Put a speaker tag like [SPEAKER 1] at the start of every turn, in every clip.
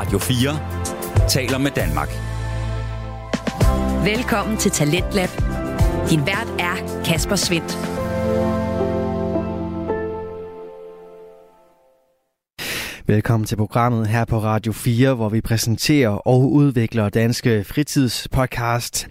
[SPEAKER 1] Radio 4 taler med Danmark.
[SPEAKER 2] Velkommen til Talentlab. Din vært er Kasper Svendt.
[SPEAKER 3] Velkommen til programmet her på Radio 4, hvor vi præsenterer og udvikler danske fritidspodcast.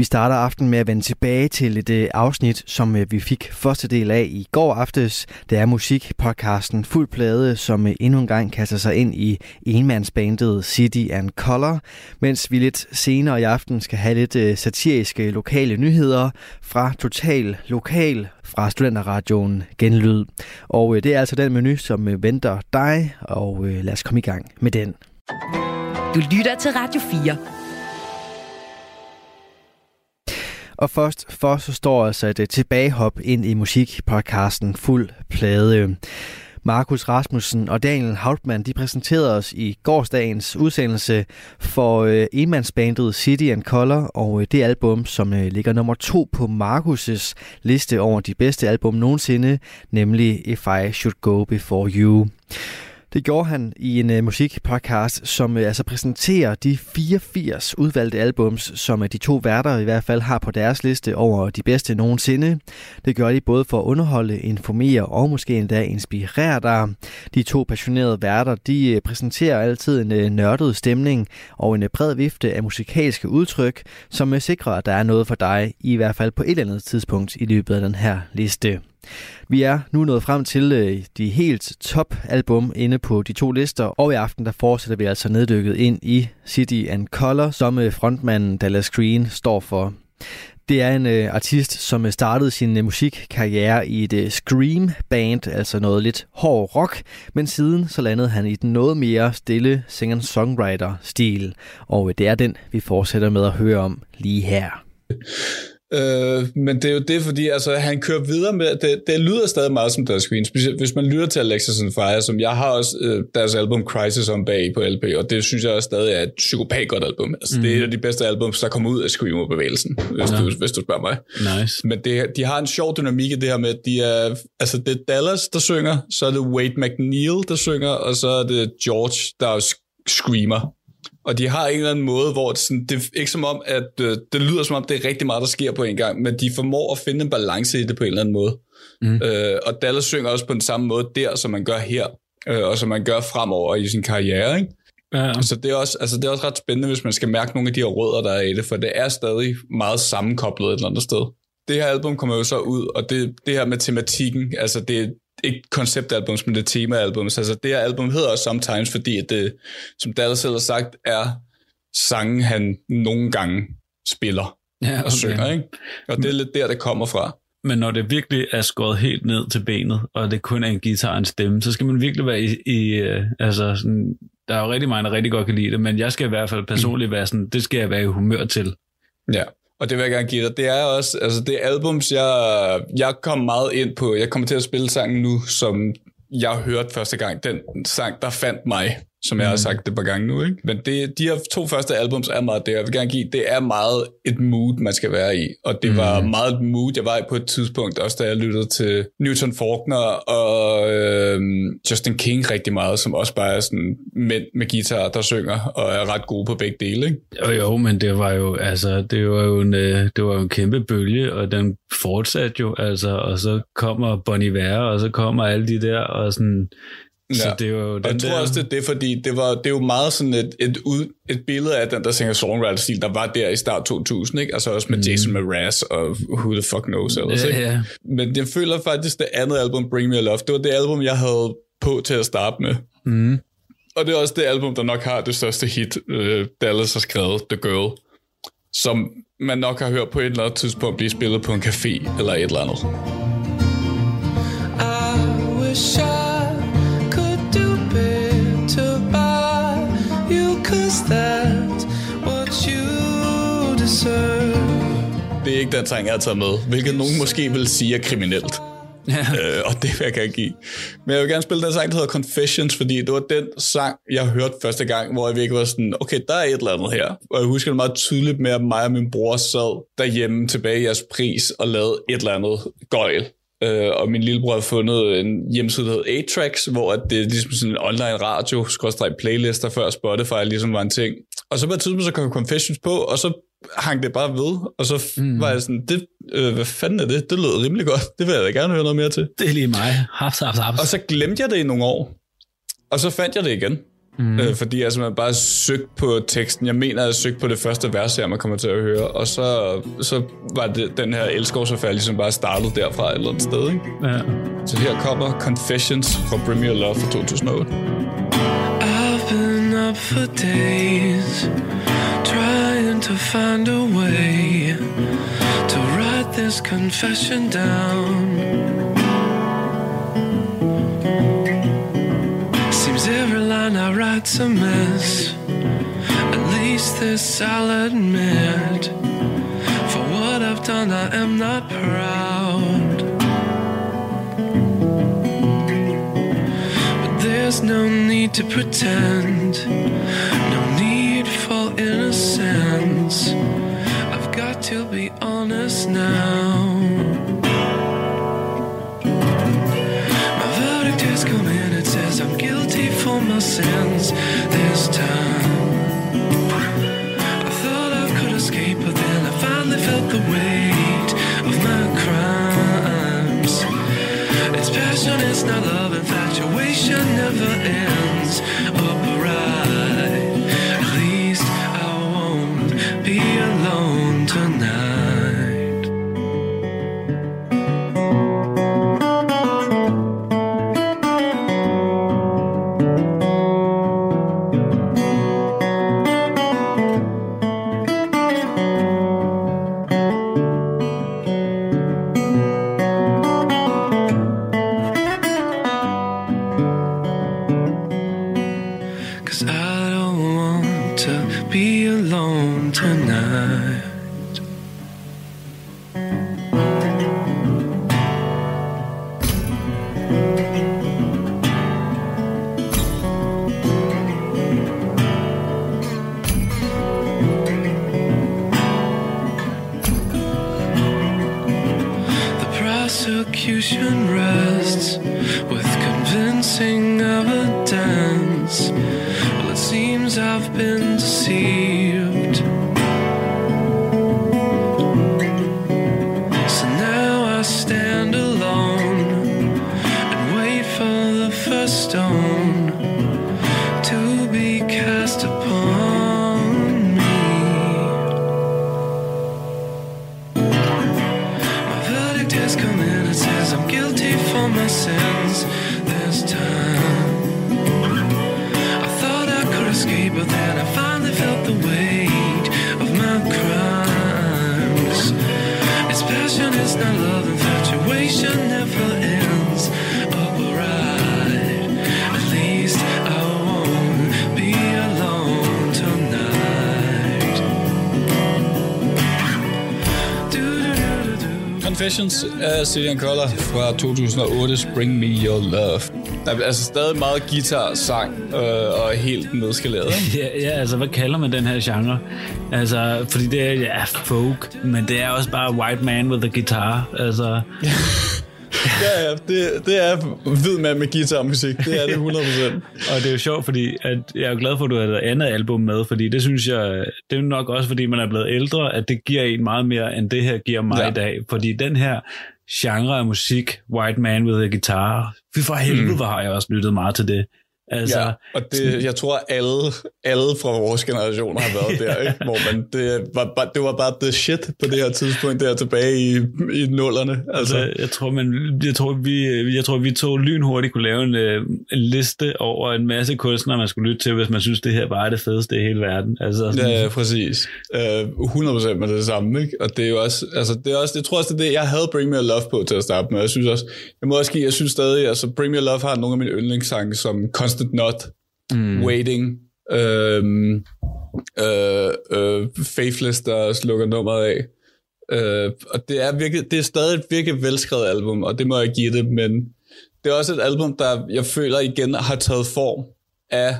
[SPEAKER 3] Vi starter aften med at vende tilbage til et øh, afsnit, som øh, vi fik første del af i går aftes. Det er musikpodcasten Fuld Plade, som øh, endnu en gang kaster sig ind i enmandsbandet City and Color, mens vi lidt senere i aften skal have lidt øh, satiriske lokale nyheder fra Total Lokal fra Studenterradioen Genlyd. Og øh, det er altså den menu, som øh, venter dig, og lad os komme i gang med den.
[SPEAKER 2] Du lytter til Radio 4.
[SPEAKER 3] Og først for så står altså et øh, tilbagehop ind i musikpodcasten Fuld Plade. Markus Rasmussen og Daniel Hauptmann de præsenterede os i gårsdagens udsendelse for øh, enmandsbandet City and Color og øh, det album, som øh, ligger nummer to på Markus' liste over de bedste album nogensinde, nemlig If I Should Go Before You. Det gjorde han i en uh, musikpodcast, som uh, altså præsenterer de 84 udvalgte albums, som uh, de to værter i hvert fald har på deres liste over de bedste nogensinde. Det gør de både for at underholde, informere og måske endda inspirere dig. De to passionerede værter, de uh, præsenterer altid en uh, nørdet stemning og en uh, bred vifte af musikalske udtryk, som uh, sikrer, at der er noget for dig, i hvert fald på et eller andet tidspunkt i løbet af den her liste. Vi er nu nået frem til øh, de helt top album inde på de to lister, og i aften der fortsætter vi altså neddykket ind i City and Color, som øh, frontmanden Dallas Green står for. Det er en øh, artist, som øh, startede sin øh, musikkarriere i et øh, scream band, altså noget lidt hård rock, men siden så landede han i den noget mere stille singer-songwriter-stil, og øh, det er den, vi fortsætter med at høre om lige her.
[SPEAKER 4] Øh, men det er jo det, fordi altså, han kører videre med, det, det lyder stadig meget som Dust Queen, specielt hvis man lytter til Alexis and Fire, som jeg har også øh, deres album Crisis om bag på LP, og det synes jeg også stadig er et psykopat godt album. Altså, mm. Det er et af de bedste albums, der kommer ud af Screamo-bevægelsen, hvis, ja. du, hvis du spørger mig.
[SPEAKER 5] Nice.
[SPEAKER 4] Men det, de har en sjov dynamik i det her med, at de er, altså det er Dallas, der synger, så er det Wade McNeil, der synger, og så er det George, der screamer. Og de har en eller anden måde, hvor det, sådan, det er ikke som om, at øh, det lyder som om, det er rigtig meget, der sker på en gang, men de formår at finde en balance i det på en eller anden måde. Mm. Øh, og Dallas synger også på den samme måde der, som man gør her, øh, og som man gør fremover i sin karriere. Ikke? Ja. Så det er, også, altså det er også ret spændende, hvis man skal mærke nogle af de her rødder, der er i det, for det er stadig meget sammenkoblet et eller andet sted. Det her album kommer jo så ud, og det, det her med tematikken, altså det, ikke konceptalbum, men det temaalbum. Altså det her album hedder også Sometimes, fordi at det, som Dallas selv har sagt, er sangen, han nogle gange spiller ja, okay. og synger. Ikke? Og det er lidt der, det kommer fra.
[SPEAKER 5] Men når det virkelig er skåret helt ned til benet, og det kun er en guitar og en stemme, så skal man virkelig være i, i uh, altså sådan, der er jo rigtig mange, der rigtig godt kan lide det, men jeg skal i hvert fald personligt være sådan, det skal jeg være i humør til.
[SPEAKER 4] Ja, og det vil jeg gerne give dig. Det er også, altså det albums, jeg, jeg kom meget ind på. Jeg kommer til at spille sangen nu, som jeg hørte første gang. Den sang, der fandt mig som jeg mm. har sagt det par gange nu. Ikke? Men det, de her to første albums er meget det, jeg vil gerne give. Det er meget et mood, man skal være i. Og det mm. var meget et mood, jeg var i på et tidspunkt, også da jeg lyttede til Newton Faulkner og øh, Justin King rigtig meget, som også bare er sådan mænd med guitar, der synger og er ret gode på begge dele. Ikke?
[SPEAKER 5] Jo, jo, men det var jo, altså, det var jo en, øh, det var jo en kæmpe bølge, og den fortsatte jo, altså, og så kommer Bon Iver, og så kommer alle de der, og sådan,
[SPEAKER 4] Ja. Så det er jo den jeg tror der... også, det er det, fordi det, var, det er jo meget sådan et, et, ud, et billede af den der singer-songwriter-stil, der var der i start 2000, ikke? Altså også med mm. Jason Mraz og Who the Fuck Knows ellers,
[SPEAKER 5] ja, ja.
[SPEAKER 4] Men jeg føler faktisk, det andet album, Bring Me A Love, det var det album, jeg havde på til at starte med.
[SPEAKER 5] Mm.
[SPEAKER 4] Og det er også det album, der nok har det største hit, uh, Dallas har skrevet, The Girl, som man nok har hørt på et eller andet tidspunkt blive spillet på en café eller et eller andet. I wish I Det er ikke den sang, jeg har taget med, hvilket nogen måske vil sige er kriminelt. Ja. Øh, og det vil jeg gerne give. Men jeg vil gerne spille den sang, der hedder Confessions, fordi det var den sang, jeg hørte første gang, hvor jeg virkelig var sådan, okay, der er et eller andet her. Og jeg husker det meget tydeligt med, at mig og min bror sad derhjemme tilbage i jeres pris og lavede et eller andet gøjl Øh, og min lillebror har fundet en hjemmeside, der hedder A-Tracks, hvor at det er ligesom sådan en online radio, skråstrej playlister, før Spotify ligesom var en ting. Og så på et tidspunkt, så kom Confessions på, og så hang det bare ved, og så mm. var jeg sådan, det, øh, hvad fanden er det? Det lød rimelig godt, det vil jeg da gerne høre noget mere til.
[SPEAKER 5] Det er lige mig. Haps, haps, haps.
[SPEAKER 4] Og så glemte jeg det i nogle år, og så fandt jeg det igen. Mm. Øh, fordi jeg simpelthen bare søgte på teksten. Jeg mener, at jeg søgte på det første vers her, man kommer til at høre. Og så, så var det den her elskovsaffære ligesom bare startet derfra et eller andet sted. Ikke?
[SPEAKER 5] Ja.
[SPEAKER 4] Så her kommer Confessions fra Premier Love fra 2008.
[SPEAKER 6] I've been up for days to find a way To write this confession down. Seems every line I write's a mess. At least this I'll admit. For what I've done I am not proud. But there's no need to pretend, no need for innocence. I've got to be honest now. My verdict has come in, it says I'm guilty for my sins this time. I thought I could escape, but then I finally felt the weight of my crimes. It's passion, it's not love, infatuation never ends
[SPEAKER 4] Confessions af Cillian Collar fra 2008's Bring Me Your Love. Der er altså stadig meget guitar, sang øh, og helt nedskaleret.
[SPEAKER 5] Ja, ja, altså, hvad kalder man den her genre? Altså, fordi det er, ja, folk, men det er også bare white man with a guitar. Altså,
[SPEAKER 4] ja, ja, det, det er hvid mand med guitarmusik. Det er det 100%.
[SPEAKER 5] og det er jo sjovt, fordi at jeg er glad for, at du har et andet album med, fordi det synes jeg, det er nok også, fordi man er blevet ældre, at det giver en meget mere, end det her giver mig
[SPEAKER 4] Ja.
[SPEAKER 5] i dag. Fordi den her genre af musik, white man with a guitar, fy for helvede, mm. har jeg også lyttet meget til det. Altså,
[SPEAKER 4] Ja, og det, jeg tror, alle, alle fra vores generation har været der, ikke? hvor man, det, var, bare- det var bare the shit på det her tidspunkt, der tilbage i, i nullerne. Altså,
[SPEAKER 5] Altså, jeg tror, man, jeg tror, vi, jeg tror, vi to lynhurtigt kunne lave en, øh, en liste over en masse kunstnere, man skulle lytte til, hvis man synes, det her bare er det fedeste i hele verden. Altså, sådan,
[SPEAKER 4] Ja, præcis. Uh, 100% med det samme, ikke? Og det er jo også, altså det er også, jeg tror også, det er det, jeg havde Bring Me Your Love på til at starte med. Jeg synes også, jeg må også give, jeg synes stadig, altså Bring Me Your Love har nogle af mine yndlingssange, som Constant Not, mm. Waiting, øhm, øh, øh, Faithless, der slukker nummeret af. Øh, og det er, virkelig, det er stadig et virkelig velskrevet album, og det må jeg give det, men det er også et album, der jeg føler igen har taget form af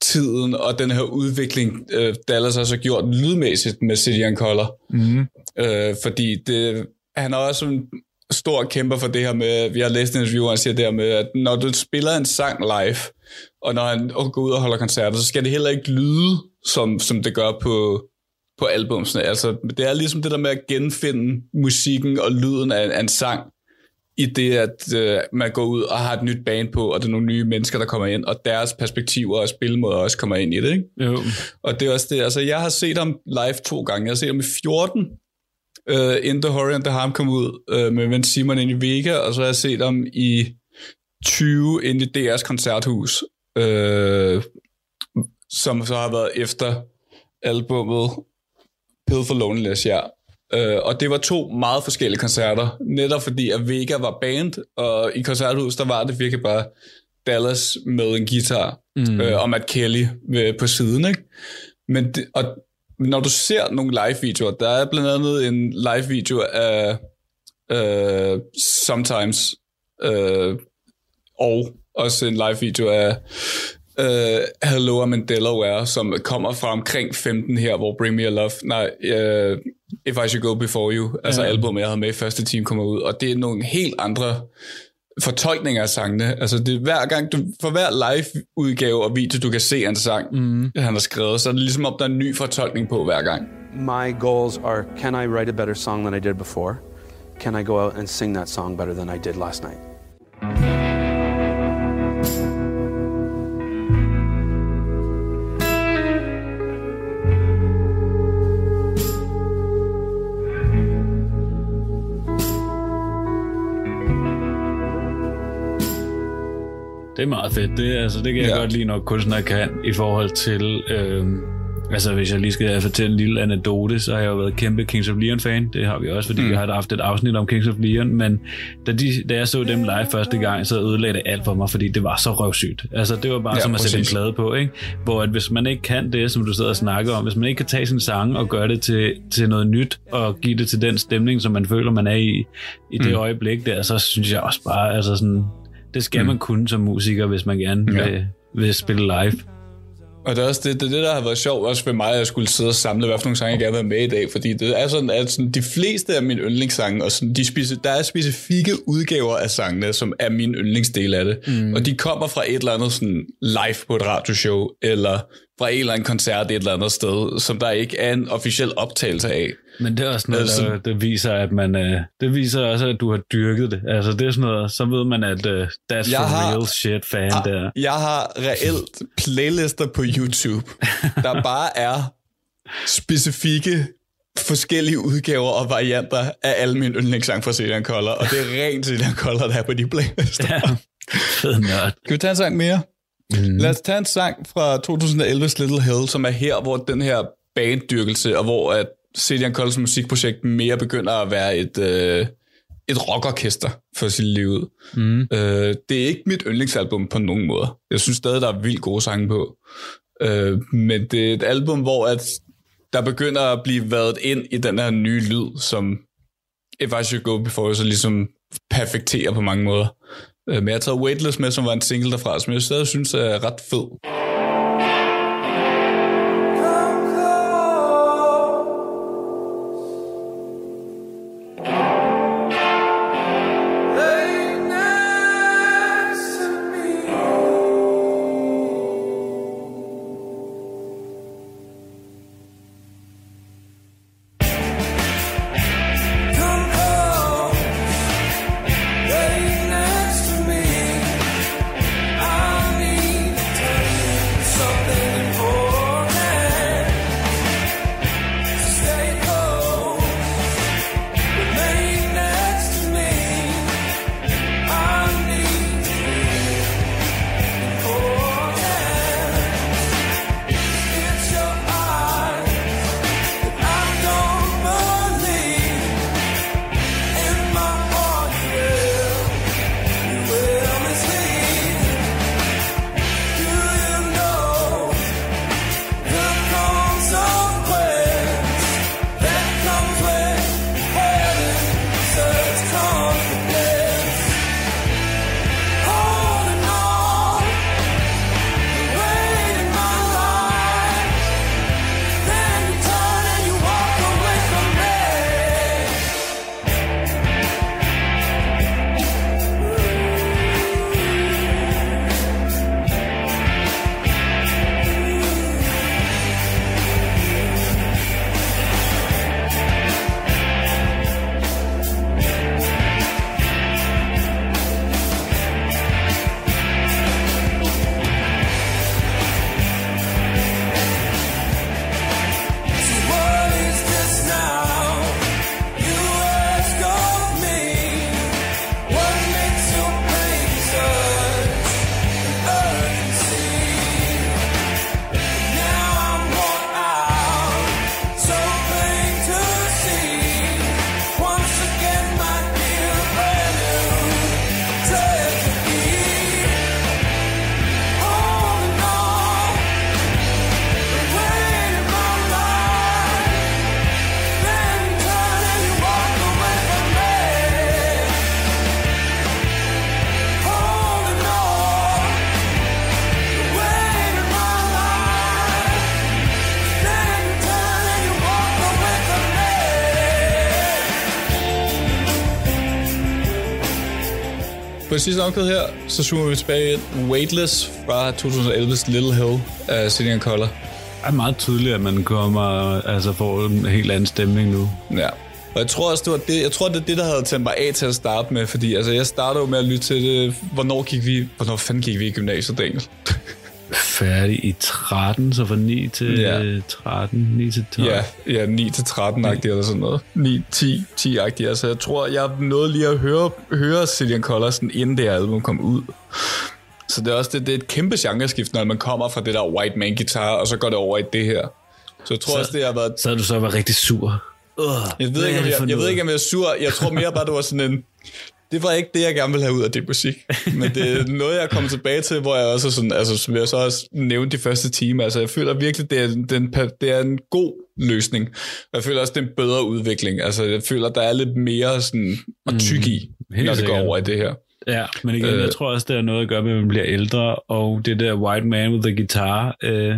[SPEAKER 4] tiden og den her udvikling, øh, Dallas også har gjort lydmæssigt med Cillian Collar.
[SPEAKER 5] mm,
[SPEAKER 4] Øh, fordi det, han er også en, stor kæmper for det her med, vi har læst en interview, og han siger det her med, at når du spiller en sang live, og når han går ud og holder koncerter, så skal det heller ikke lyde, som, som det gør på, på albumsene. Altså, det er ligesom det der med at genfinde musikken og lyden af, af en sang, i det, at øh, man går ud og har et nyt band på, og der er nogle nye mennesker, der kommer ind, og deres perspektiver og spilmåder også kommer ind i det, ikke?
[SPEAKER 5] Jo.
[SPEAKER 4] Og det er også det, altså jeg har set ham live to gange. Jeg har set ham i 14, uh, In The Horror and the Harm kom ud uh, med Vent Simon ind i Vega, og så har jeg set ham i 20 ind i DR's koncerthus, uh, som så har været efter albummet Pill for Loneliness, ja. Uh, og det var to meget forskellige koncerter, netop fordi at Vega var band, og i koncerthus, der var det virkelig bare Dallas med en guitar, mm. øh, og Matt Kelly ved, på siden, ikke? Men det, og når du ser nogle live-videoer, der er blandt andet en live-video af uh, Sometimes, uh, og også en live-video af uh, Hello, I'm in Delaware, som kommer fra omkring 15 her, hvor Bring Me A Love, nej, uh, If I Should Go Before You, altså
[SPEAKER 5] Ja.
[SPEAKER 4] albumet, jeg havde med i første team, kommer ud, og det er nogle helt andre fortolkninger af sangene. Altså det er hver gang, du, for hver live-udgave og video, du kan se en sang, mm. han har skrevet, så er det ligesom om, der er en ny fortolkning på hver gang.
[SPEAKER 7] My goals are can I write a better song than I did before? Can I go out and sing that song better than I did last night?
[SPEAKER 5] Det er meget fedt. Det, altså, det kan jeg
[SPEAKER 4] Ja.
[SPEAKER 5] godt lide, når kunstnere kan, i forhold til... Øhm, altså, hvis jeg lige skal fortælle en lille anekdote, så har jeg jo været kæmpe Kings of Leon-fan. Det har vi også, fordi mm. jeg har haft et afsnit om Kings of Leon. Men da, de, da jeg så dem live første gang, så ødelagde det alt for mig, fordi det var så røvsygt. Altså, det var bare
[SPEAKER 4] Ja,
[SPEAKER 5] som at sætte en plade på, ikke? Hvor at hvis man ikke kan det, som du sidder og snakker om, hvis man ikke kan tage sin sang og gøre det til, til noget nyt, og give det til den stemning, som man føler, man er i, i det
[SPEAKER 4] Mm.
[SPEAKER 5] øjeblik der, så synes jeg også bare, altså sådan, det skal mm. man kunne som musiker, hvis man gerne
[SPEAKER 4] Ja.
[SPEAKER 5] vil, vil spille live.
[SPEAKER 4] Og det er også det, det, det, der har været sjovt også for mig, at jeg skulle sidde og samle, hvad for nogle sange jeg gerne vil med i dag, fordi det er sådan, at sådan, de fleste af mine yndlingssange, og sådan, de speci- der er specifikke udgaver af sangene, som er min yndlingsdel af det, mm. og de kommer fra et eller andet sådan, live på et radioshow, eller fra en eller anden koncert et eller andet sted, som der ikke er en officiel optagelse af.
[SPEAKER 5] Men det er også noget,
[SPEAKER 4] Altså-
[SPEAKER 5] der, der viser, at man, øh, det viser også, at du har dyrket det. Altså, det er sådan noget, så ved man, at uh, that's
[SPEAKER 4] Jeg
[SPEAKER 5] for
[SPEAKER 4] har-
[SPEAKER 5] real shit fan
[SPEAKER 4] Ah,
[SPEAKER 5] der.
[SPEAKER 4] Jeg har reelt playlister på YouTube, der bare er specifikke forskellige udgaver og varianter af alle mine yndlingssange fra Celine Collar, og det er rent Celine Collar, der er på de playlister.
[SPEAKER 5] Ja, fed nørd.
[SPEAKER 4] Skal vi tage en sang mere? Mm. Lad os tage en sang fra 2011's Little Hill, som er her, hvor den her banddyrkelse, og hvor at Celine Collars musikprojekt mere begynder at være et, øh, et rockorkester for sit liv ud.
[SPEAKER 5] Mm.
[SPEAKER 4] Øh, det er ikke mit yndlingsalbum på nogen måde. Jeg synes stadig, der er vildt gode sange på. Øh, men det er et album, hvor at der begynder at blive været ind i den her nye lyd, som If I Should Go Before, så ligesom perfekterer på mange måder. Øh, men jeg har taget Weightless med, som var en single derfra, som jeg stadig synes er ret fed. Sidste omkvæd her, så zoomer vi tilbage. Weightless fra 2011's Little Hill af City and Color.
[SPEAKER 5] Det er meget tydeligt, at man kommer, altså får en helt anden stemning nu.
[SPEAKER 4] Ja. Og jeg tror også, det var det, jeg tror, det er det, der havde tændt mig af til at starte med, fordi altså, jeg startede jo med at lytte til det, hvornår gik vi, hvornår fanden gik vi i gymnasiet, Daniel?
[SPEAKER 5] Færdig i 13, så fra 9 til
[SPEAKER 4] Ja.
[SPEAKER 5] ja. 13, 9 til 12.
[SPEAKER 4] Ja, ja 9 til 13 agtigt eller sådan noget. 9, 10, 10 agtigt. Altså, jeg tror, jeg nåede lige at høre, høre Color, sådan, inden det her album kom ud. Så det er også det, det er et kæmpe genreskift, når man kommer fra det der white man guitar, og så går det over i det her. Så jeg tror så, også, det har været...
[SPEAKER 5] Så du så været rigtig sur. Uh,
[SPEAKER 4] Jeg ved, ikke, om jeg, jeg ved ikke, om jeg er sur. Jeg tror mere bare, det var sådan en... Det var ikke det, jeg gerne ville have ud af det musik. Men det er noget, jeg er kommet tilbage til, hvor jeg også er sådan, altså som jeg så også nævnte de første timer, altså jeg føler virkelig, det er, den, det er en god løsning. Jeg føler også, det er en bedre udvikling. Altså jeg føler, der er lidt mere sådan at tykke i,
[SPEAKER 5] helt
[SPEAKER 4] når det går
[SPEAKER 5] sikkert.
[SPEAKER 4] over i det her.
[SPEAKER 5] Ja, men igen, øh, jeg tror også, det har noget at gøre med, at man bliver ældre, og det der white man with the guitar, øh,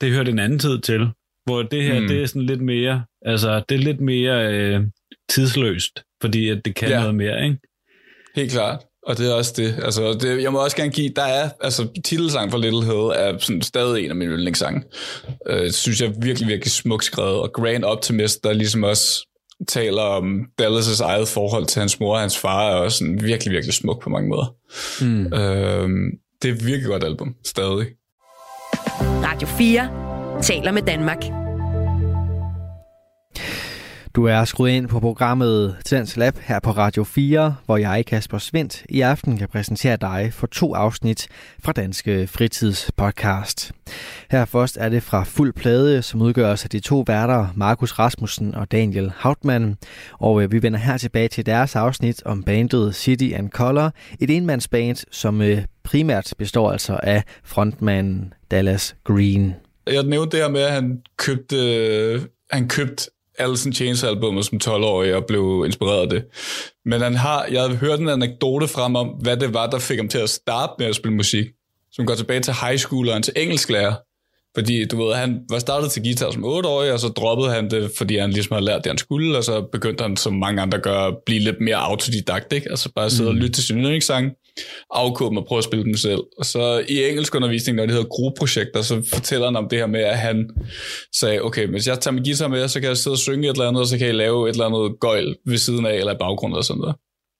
[SPEAKER 5] det hører den anden tid til. Hvor det her,
[SPEAKER 4] Mm.
[SPEAKER 5] mm. det er sådan lidt mere, altså det er lidt mere øh, tidsløst, fordi at det kan
[SPEAKER 4] Ja.
[SPEAKER 5] noget mere, ikke?
[SPEAKER 4] Helt klart. Og det er også det. Altså, det, jeg må også gerne give, der er, altså titelsang for Little Hill er sådan stadig en af mine yndlingssange. Øh, synes jeg er virkelig, virkelig smukt skrevet. Og Grand Optimist, der ligesom også taler om Dallas' eget forhold til hans mor og hans far, er også sådan virkelig, virkelig smuk på mange måder.
[SPEAKER 5] Mm.
[SPEAKER 4] Øh, det er et virkelig godt album, stadig.
[SPEAKER 2] Radio 4 taler med Danmark.
[SPEAKER 3] Du er skruet ind på programmet Tendens Lab her på Radio 4, hvor jeg, Kasper Svendt, i aften kan præsentere dig for to afsnit fra Danske Fritidspodcast. Her først er det fra Fuld Plade, som udgøres af de to værter, Markus Rasmussen og Daniel Hautmann. Og øh, vi vender her tilbage til deres afsnit om bandet City and Color, et enmandsband, som øh, primært består altså af frontmanden Dallas Green.
[SPEAKER 4] Jeg nævnte det her med, at han købte, øh, han købte Alice in Chains albumet som 12-årig og blev inspireret af det. Men han har, jeg havde hørt en anekdote frem om, hvad det var, der fik ham til at starte med at spille musik. Som går tilbage til high school og til engelsklærer. Fordi du ved, han var startet til guitar som 8-årig, og så droppede han det, fordi han ligesom havde lært det, han skulle, og så begyndte han, som mange andre gør, at blive lidt mere autodidakt, ikke? Altså bare sidde mm. og lytte til sin yndlingssang, afkode dem og prøve at spille dem selv. Og så i engelsk undervisning, når det hedder gruppeprojekter, så fortæller han om det her med, at han sagde, okay, hvis jeg tager min guitar med, så kan jeg sidde og synge et eller andet, og så kan jeg lave et eller andet gøjl ved siden af, eller i baggrunden og sådan noget.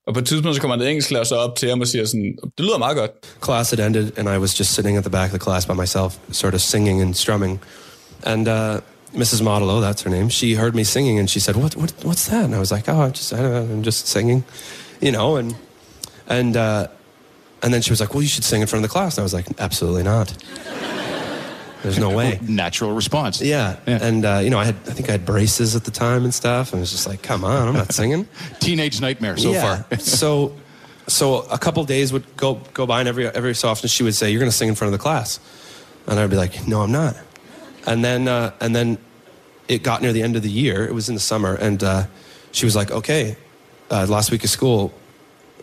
[SPEAKER 4] Og på et tidspunkt, så kommer en engelsklærer så op til ham og siger sådan, det lyder meget godt.
[SPEAKER 8] class had ended and I was just sitting at the back of the class by myself, sort of singing and strumming. And uh, Mrs. Modelo, that's her name, she heard me singing and she said, "What? What? What's that?" And I was like, "Oh, I'm just, I don't know, I'm just singing," you know. And and uh, and then she was like, "Well, you should sing in front of the class." And I was like, "Absolutely not. There's no way."
[SPEAKER 9] Natural response.
[SPEAKER 8] Yeah.
[SPEAKER 9] Yeah.
[SPEAKER 8] And uh, you know, I had I think I had braces at the time and stuff, and I was just like, "Come on, I'm not singing."
[SPEAKER 9] Teenage nightmare so far.
[SPEAKER 8] so, so a couple days would go go by, and every every so often she would say, "You're going to sing in front of the class," and I'd be like, "No, I'm not." And then uh, and then it got near the end of the year. It was in the summer, and uh, she was like, "Okay, uh, last week of school."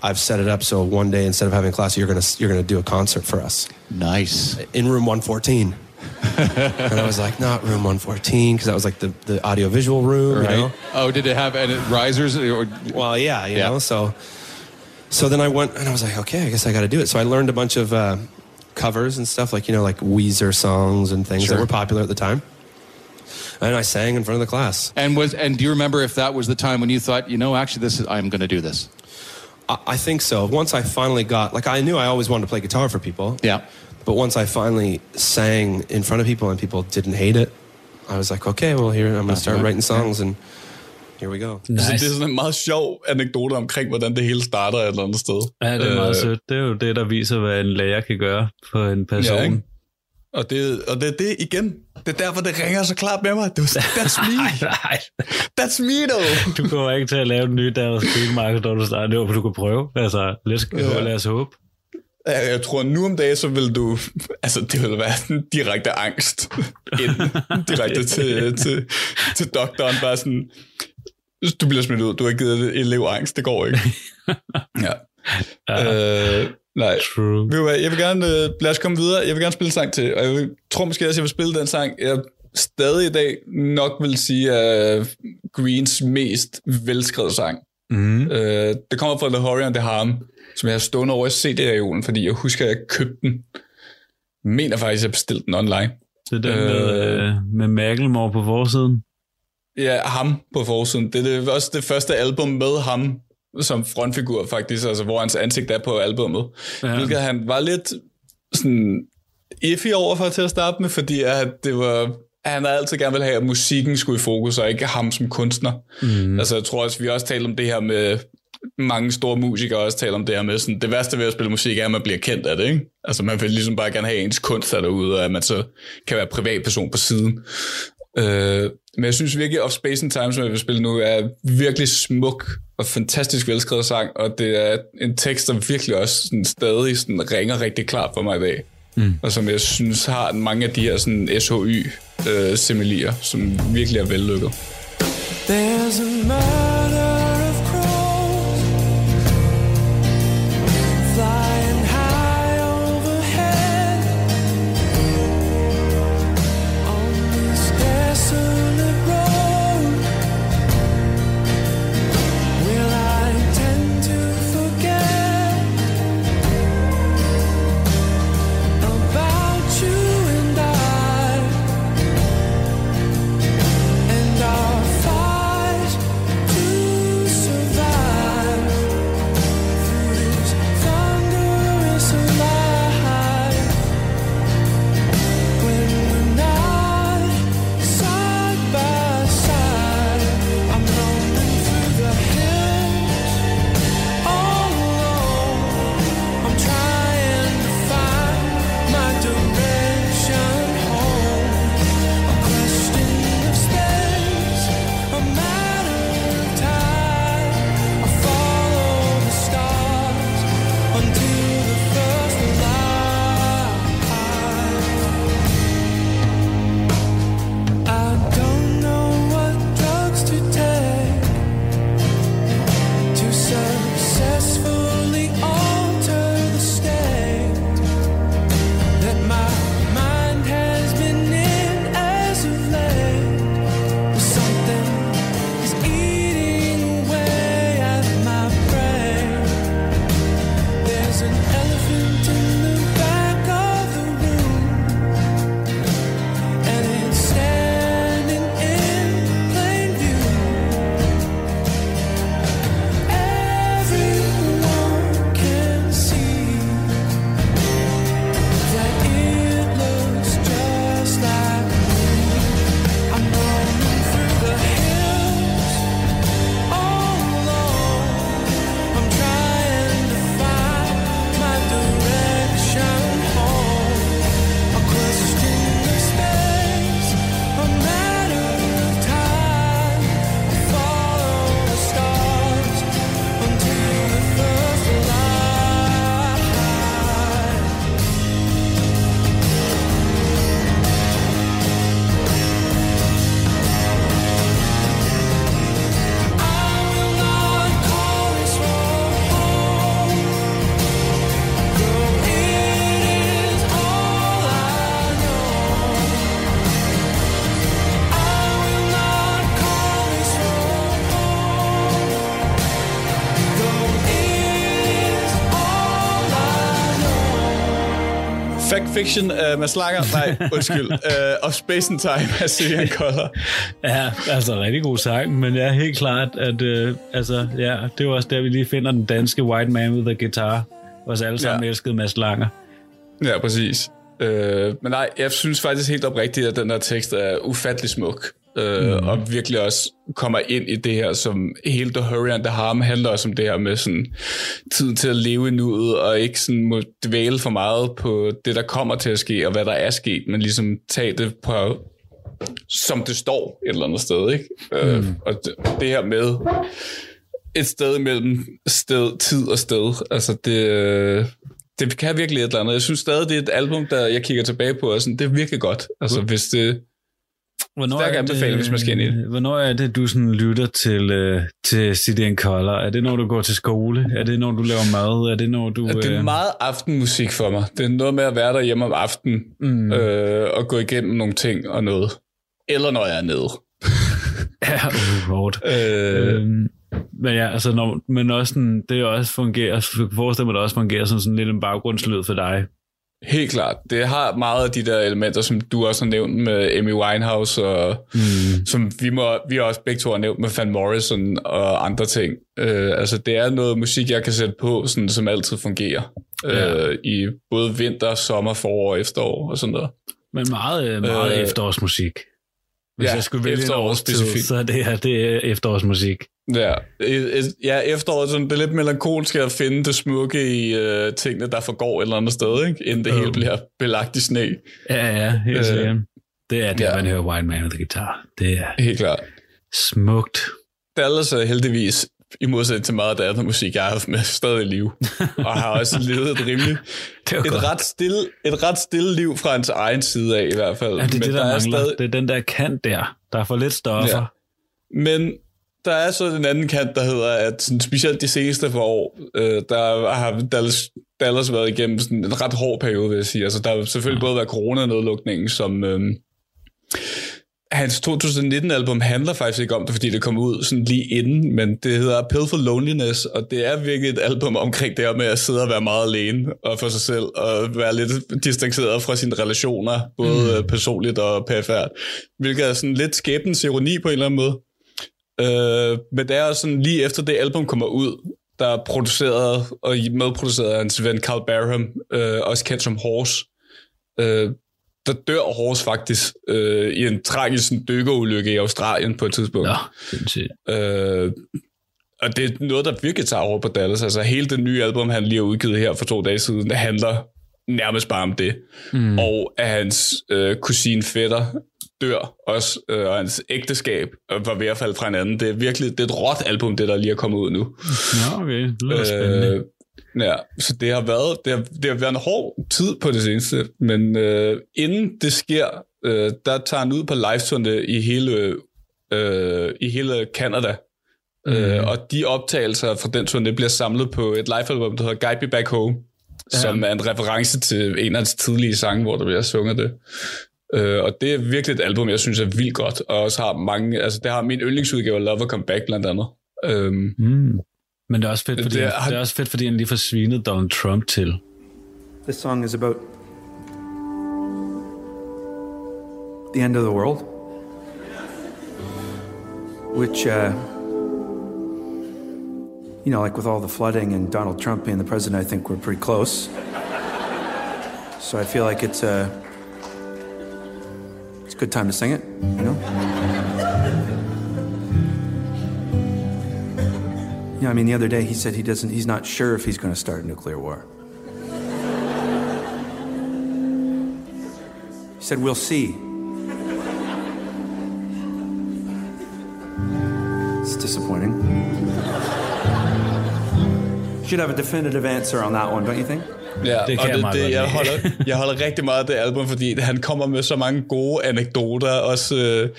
[SPEAKER 8] I've set it up so one day instead of having a class, you're gonna you're gonna do a concert for us
[SPEAKER 9] Nice.
[SPEAKER 8] in room 114. and I was like, not room 114, because that was like the, the audio visual room, you know?
[SPEAKER 9] Right. Oh, did it have any risers or
[SPEAKER 8] Well, yeah, you
[SPEAKER 9] Yeah.
[SPEAKER 8] know. So, so then I went and I was like, okay, I guess I got to do it. So I learned a bunch of uh, covers and stuff, like you know, like Weezer songs and things
[SPEAKER 9] Sure.
[SPEAKER 8] that were popular at the time. And I sang in front of the class.
[SPEAKER 9] and was and do you remember if that was the time when you thought, you know, actually this is I'm going to do this?
[SPEAKER 8] I, I think so. Once I finally got, like, I knew I always wanted to play guitar for people.
[SPEAKER 9] Yeah.
[SPEAKER 8] But once I finally sang in front of people and people didn't hate it, I was like, okay, well, here I'm going to start writing songs, and here we go.
[SPEAKER 4] Nice. Så det er sådan en meget sjov anekdote omkring, hvordan det hele starter et eller andet sted.
[SPEAKER 5] Ja, det er meget
[SPEAKER 4] Øh,
[SPEAKER 5] sødt. Det er jo det, der viser, hvad en lærer kan gøre for en person.
[SPEAKER 4] Ja, ikke? Og det, og det er det igen. Det er derfor, det ringer så klart med mig. Det var that's me.
[SPEAKER 5] Nej,
[SPEAKER 4] That's me, though.
[SPEAKER 5] du kommer ikke til at lave den nye Dallas Green når du starter. Det var, du kan prøve. Altså, let's go,
[SPEAKER 4] Ja.
[SPEAKER 5] lad os håbe.
[SPEAKER 4] Jeg, jeg tror, nu om dagen, så vil du... Altså, det vil være sådan direkte angst. Ind, direkte til, til, til doktoren. Bare sådan... Du bliver smidt ud. Du har givet elev angst. Det går ikke. Ja.
[SPEAKER 5] Ja,
[SPEAKER 4] Øh, nej.
[SPEAKER 5] true.
[SPEAKER 4] Ved du hvad, jeg vil gerne, øh, lad os komme videre. Jeg vil gerne spille en sang til, og jeg vil, tror måske også, jeg vil spille den sang, jeg stadig i dag nok vil sige er Greens mest velskrevet sang.
[SPEAKER 5] Mm.
[SPEAKER 4] Øh, det kommer fra The Horror and the Harm, som jeg har stående over i CD-reolen, fordi jeg husker, at jeg købte den. Jeg mener faktisk, at jeg bestilte den online.
[SPEAKER 5] Det er den med,
[SPEAKER 4] Øh.
[SPEAKER 5] øh, med Macklemore på forsiden.
[SPEAKER 4] Ja, ham på forsiden. Det er det, også det første album med ham som frontfigur faktisk, altså hvor hans ansigt er på albummet.
[SPEAKER 5] Ja.
[SPEAKER 4] Hvilket han var lidt sådan iffy over for til at starte med, fordi at det var, han har altid gerne vil have, at musikken skulle i fokus, og ikke ham som kunstner. Mm. Altså jeg tror også, vi også talte om det her med, mange store musikere også taler om det her med, sådan, det værste ved at spille musik er, at man bliver kendt af det, ikke? Altså man vil ligesom bare gerne have ens kunst der derude, og at man så kan være privatperson på siden. Øh, men jeg synes virkelig, Of Space and Time, som jeg vil spille nu, er virkelig smuk og fantastisk velskrevet sang, og det er en tekst, der virkelig også sådan, stadig sådan, ringer rigtig klart for mig i dag. Mm. Og som jeg synes har mange af de her sådan, SHY-similier, som virkelig er vellykket.
[SPEAKER 6] There's a murder
[SPEAKER 4] Fiction af Mads Langer. Nej, undskyld. uh, of Space and Time af Syrian Color.
[SPEAKER 5] Ja, altså rigtig god sang, men ja, helt klart, at øh, altså, ja, det var også der, vi lige finder den danske White Man with a Guitar. Vores alle sammen
[SPEAKER 4] ja.
[SPEAKER 5] elskede Mads Langer.
[SPEAKER 4] Ja, præcis. Øh, men nej, jeg synes faktisk helt oprigtigt, at den her tekst er ufattelig smuk. Øh, mm. Og virkelig også kommer ind i det her, som hele The Hurry and the Harm handler også om det her med sådan tiden til at leve i nuet, og ikke sådan må dvæle for meget på det, der kommer til at ske, og hvad der er sket, men ligesom tage det på, som det står et eller andet sted. Ikke? Mm. Øh, og det, det her med et sted imellem sted, tid og sted, altså det, øh, det kan virkelig et eller andet. Jeg synes stadig, det er et album, der jeg kigger tilbage på, og sådan, det er virkelig godt. Altså, hvis det...
[SPEAKER 5] Hvornår
[SPEAKER 4] Stærk
[SPEAKER 5] er
[SPEAKER 4] anbefaling, hvis man skal ind i det.
[SPEAKER 5] Hvornår er det, du sådan lytter til, øh, til City and Color? Er det, når du går til skole? Er det, når du laver mad? Er det, når du...
[SPEAKER 4] Det er
[SPEAKER 5] øh,
[SPEAKER 4] meget aftenmusik for mig. Det er noget med at være derhjemme om aftenen, mm. øh, og gå igennem nogle ting og noget. Eller når jeg er nede.
[SPEAKER 5] Ja, uh, hårdt.
[SPEAKER 4] Øh,
[SPEAKER 5] Øhm, Men ja, altså, når, men også sådan, det også fungerer, jeg kan forestille mig, det også fungerer som sådan lidt en baggrundslyd for dig.
[SPEAKER 4] Helt klart. Det har meget af de der elementer, som du også har nævnt med Amy Winehouse, og mm. som vi, må, vi også begge to har nævnt med Van Morrison og andre ting. Uh, altså, det er noget musik, jeg kan sætte på, sådan, som altid fungerer. Ja. Uh, I både vinter, sommer, forår og efterår og sådan noget.
[SPEAKER 5] Men meget, meget øh, efterårsmusik. Hvis
[SPEAKER 4] ja,
[SPEAKER 5] jeg skulle vælge en årstid,
[SPEAKER 4] specifikt.
[SPEAKER 5] så er det her det er efterårsmusik.
[SPEAKER 4] Ja, ja efteråret sådan, det er lidt melankolsk at finde det smukke i uh, tingene, der forgår et eller andet sted, ikke? inden det
[SPEAKER 5] Jo.
[SPEAKER 4] hele bliver belagt i sne.
[SPEAKER 5] Ja, ja, helt
[SPEAKER 4] Øh,
[SPEAKER 5] sikkert. Det er det,
[SPEAKER 4] ja.
[SPEAKER 5] man hører White Man with the Guitar. Det er
[SPEAKER 4] Helt klart.
[SPEAKER 5] smukt.
[SPEAKER 4] Dallas er heldigvis, i modsætning til meget af det andet musik, jeg har haft med, stadig i liv. Og har også levet et rimelig, et
[SPEAKER 5] godt.
[SPEAKER 4] ret, stille, et ret stille liv fra hans egen side af i hvert fald.
[SPEAKER 5] Ja, det er det, der,
[SPEAKER 4] er
[SPEAKER 5] mangler.
[SPEAKER 4] stadig-
[SPEAKER 5] Det er den der kant der. Der er for lidt stoffer.
[SPEAKER 4] Ja. Men der er så den anden kant, der hedder, at sådan, specielt de seneste par år, øh, der har Dallas, Dallas været igennem sådan en ret hård periode, vil jeg sige. Altså, der har selvfølgelig både været coronanedlukningen, som... Øh, hans 2019-album handler faktisk ikke om det, fordi det kom ud sådan lige inden, men det hedder Pill for Loneliness, og det er virkelig et album omkring det her med at sidde og være meget alene og for sig selv, og være lidt distanceret fra sine relationer, både mm. personligt og perifært, hvilket er sådan lidt skæbens ironi på en eller anden måde. Øh, men det er også sådan, lige efter det album kommer ud, der er produceret og medproduceret af hans ven Carl Barham, øh, også kendt som Horse, øh, der dør Horse faktisk øh, i en tragisk dykkerulykke i Australien på et tidspunkt.
[SPEAKER 5] Nå.
[SPEAKER 4] Øh, og det er noget, der virkelig tager over på Dallas. Altså hele det nye album, han lige har udgivet her for to dage siden, det handler nærmest bare om det. Mm. Og at hans øh, kusine fætter dør også, øh, og hans ægteskab øh, var ved at falde fra hinanden. Det er virkelig det er et råt album, det der lige er kommet ud nu.
[SPEAKER 5] Nå, okay. Det lyder spændende.
[SPEAKER 4] Ja, så det har været det har, det har været en hård tid på det seneste, men øh, inden det sker, øh, der tager han ud på live i hele øh, i hele Canada. Mm. Øh, og de optagelser fra den turné bliver samlet på et livealbum, der hedder Guide Me Back Home, ja. som er en reference til en af hans tidlige sange, hvor der bliver sunget det. Øh, og det er virkelig et album, jeg synes er vildt godt, og også har mange, altså det har min yndlingsudgave Love Come Back blandt andet. Øhm,
[SPEAKER 5] Mm. Men det er også fedt,
[SPEAKER 4] Det-
[SPEAKER 5] fordi,
[SPEAKER 4] det
[SPEAKER 5] det,
[SPEAKER 4] er-
[SPEAKER 5] er, det er også fedt, fordi han lige får svinet Donald Trump til.
[SPEAKER 10] This song is about the end of the world, which, uh, you know, like with all the flooding and Donald Trump being the president, I think we're pretty close. So I feel like it's a it's a good time to sing it, you know. Yeah, I mean, the other day he said he doesn't. He's not sure if he's going to start a nuclear war. He said, We'll see. It's disappointing. Should have a definitive answer on that one, don't you think?
[SPEAKER 4] Ja,
[SPEAKER 5] Det kan
[SPEAKER 4] og
[SPEAKER 5] jeg
[SPEAKER 4] det,
[SPEAKER 5] meget
[SPEAKER 4] det,
[SPEAKER 5] godt
[SPEAKER 4] jeg, holder, jeg holder rigtig meget af det album, fordi han kommer med så mange gode anekdoter. Også, øh,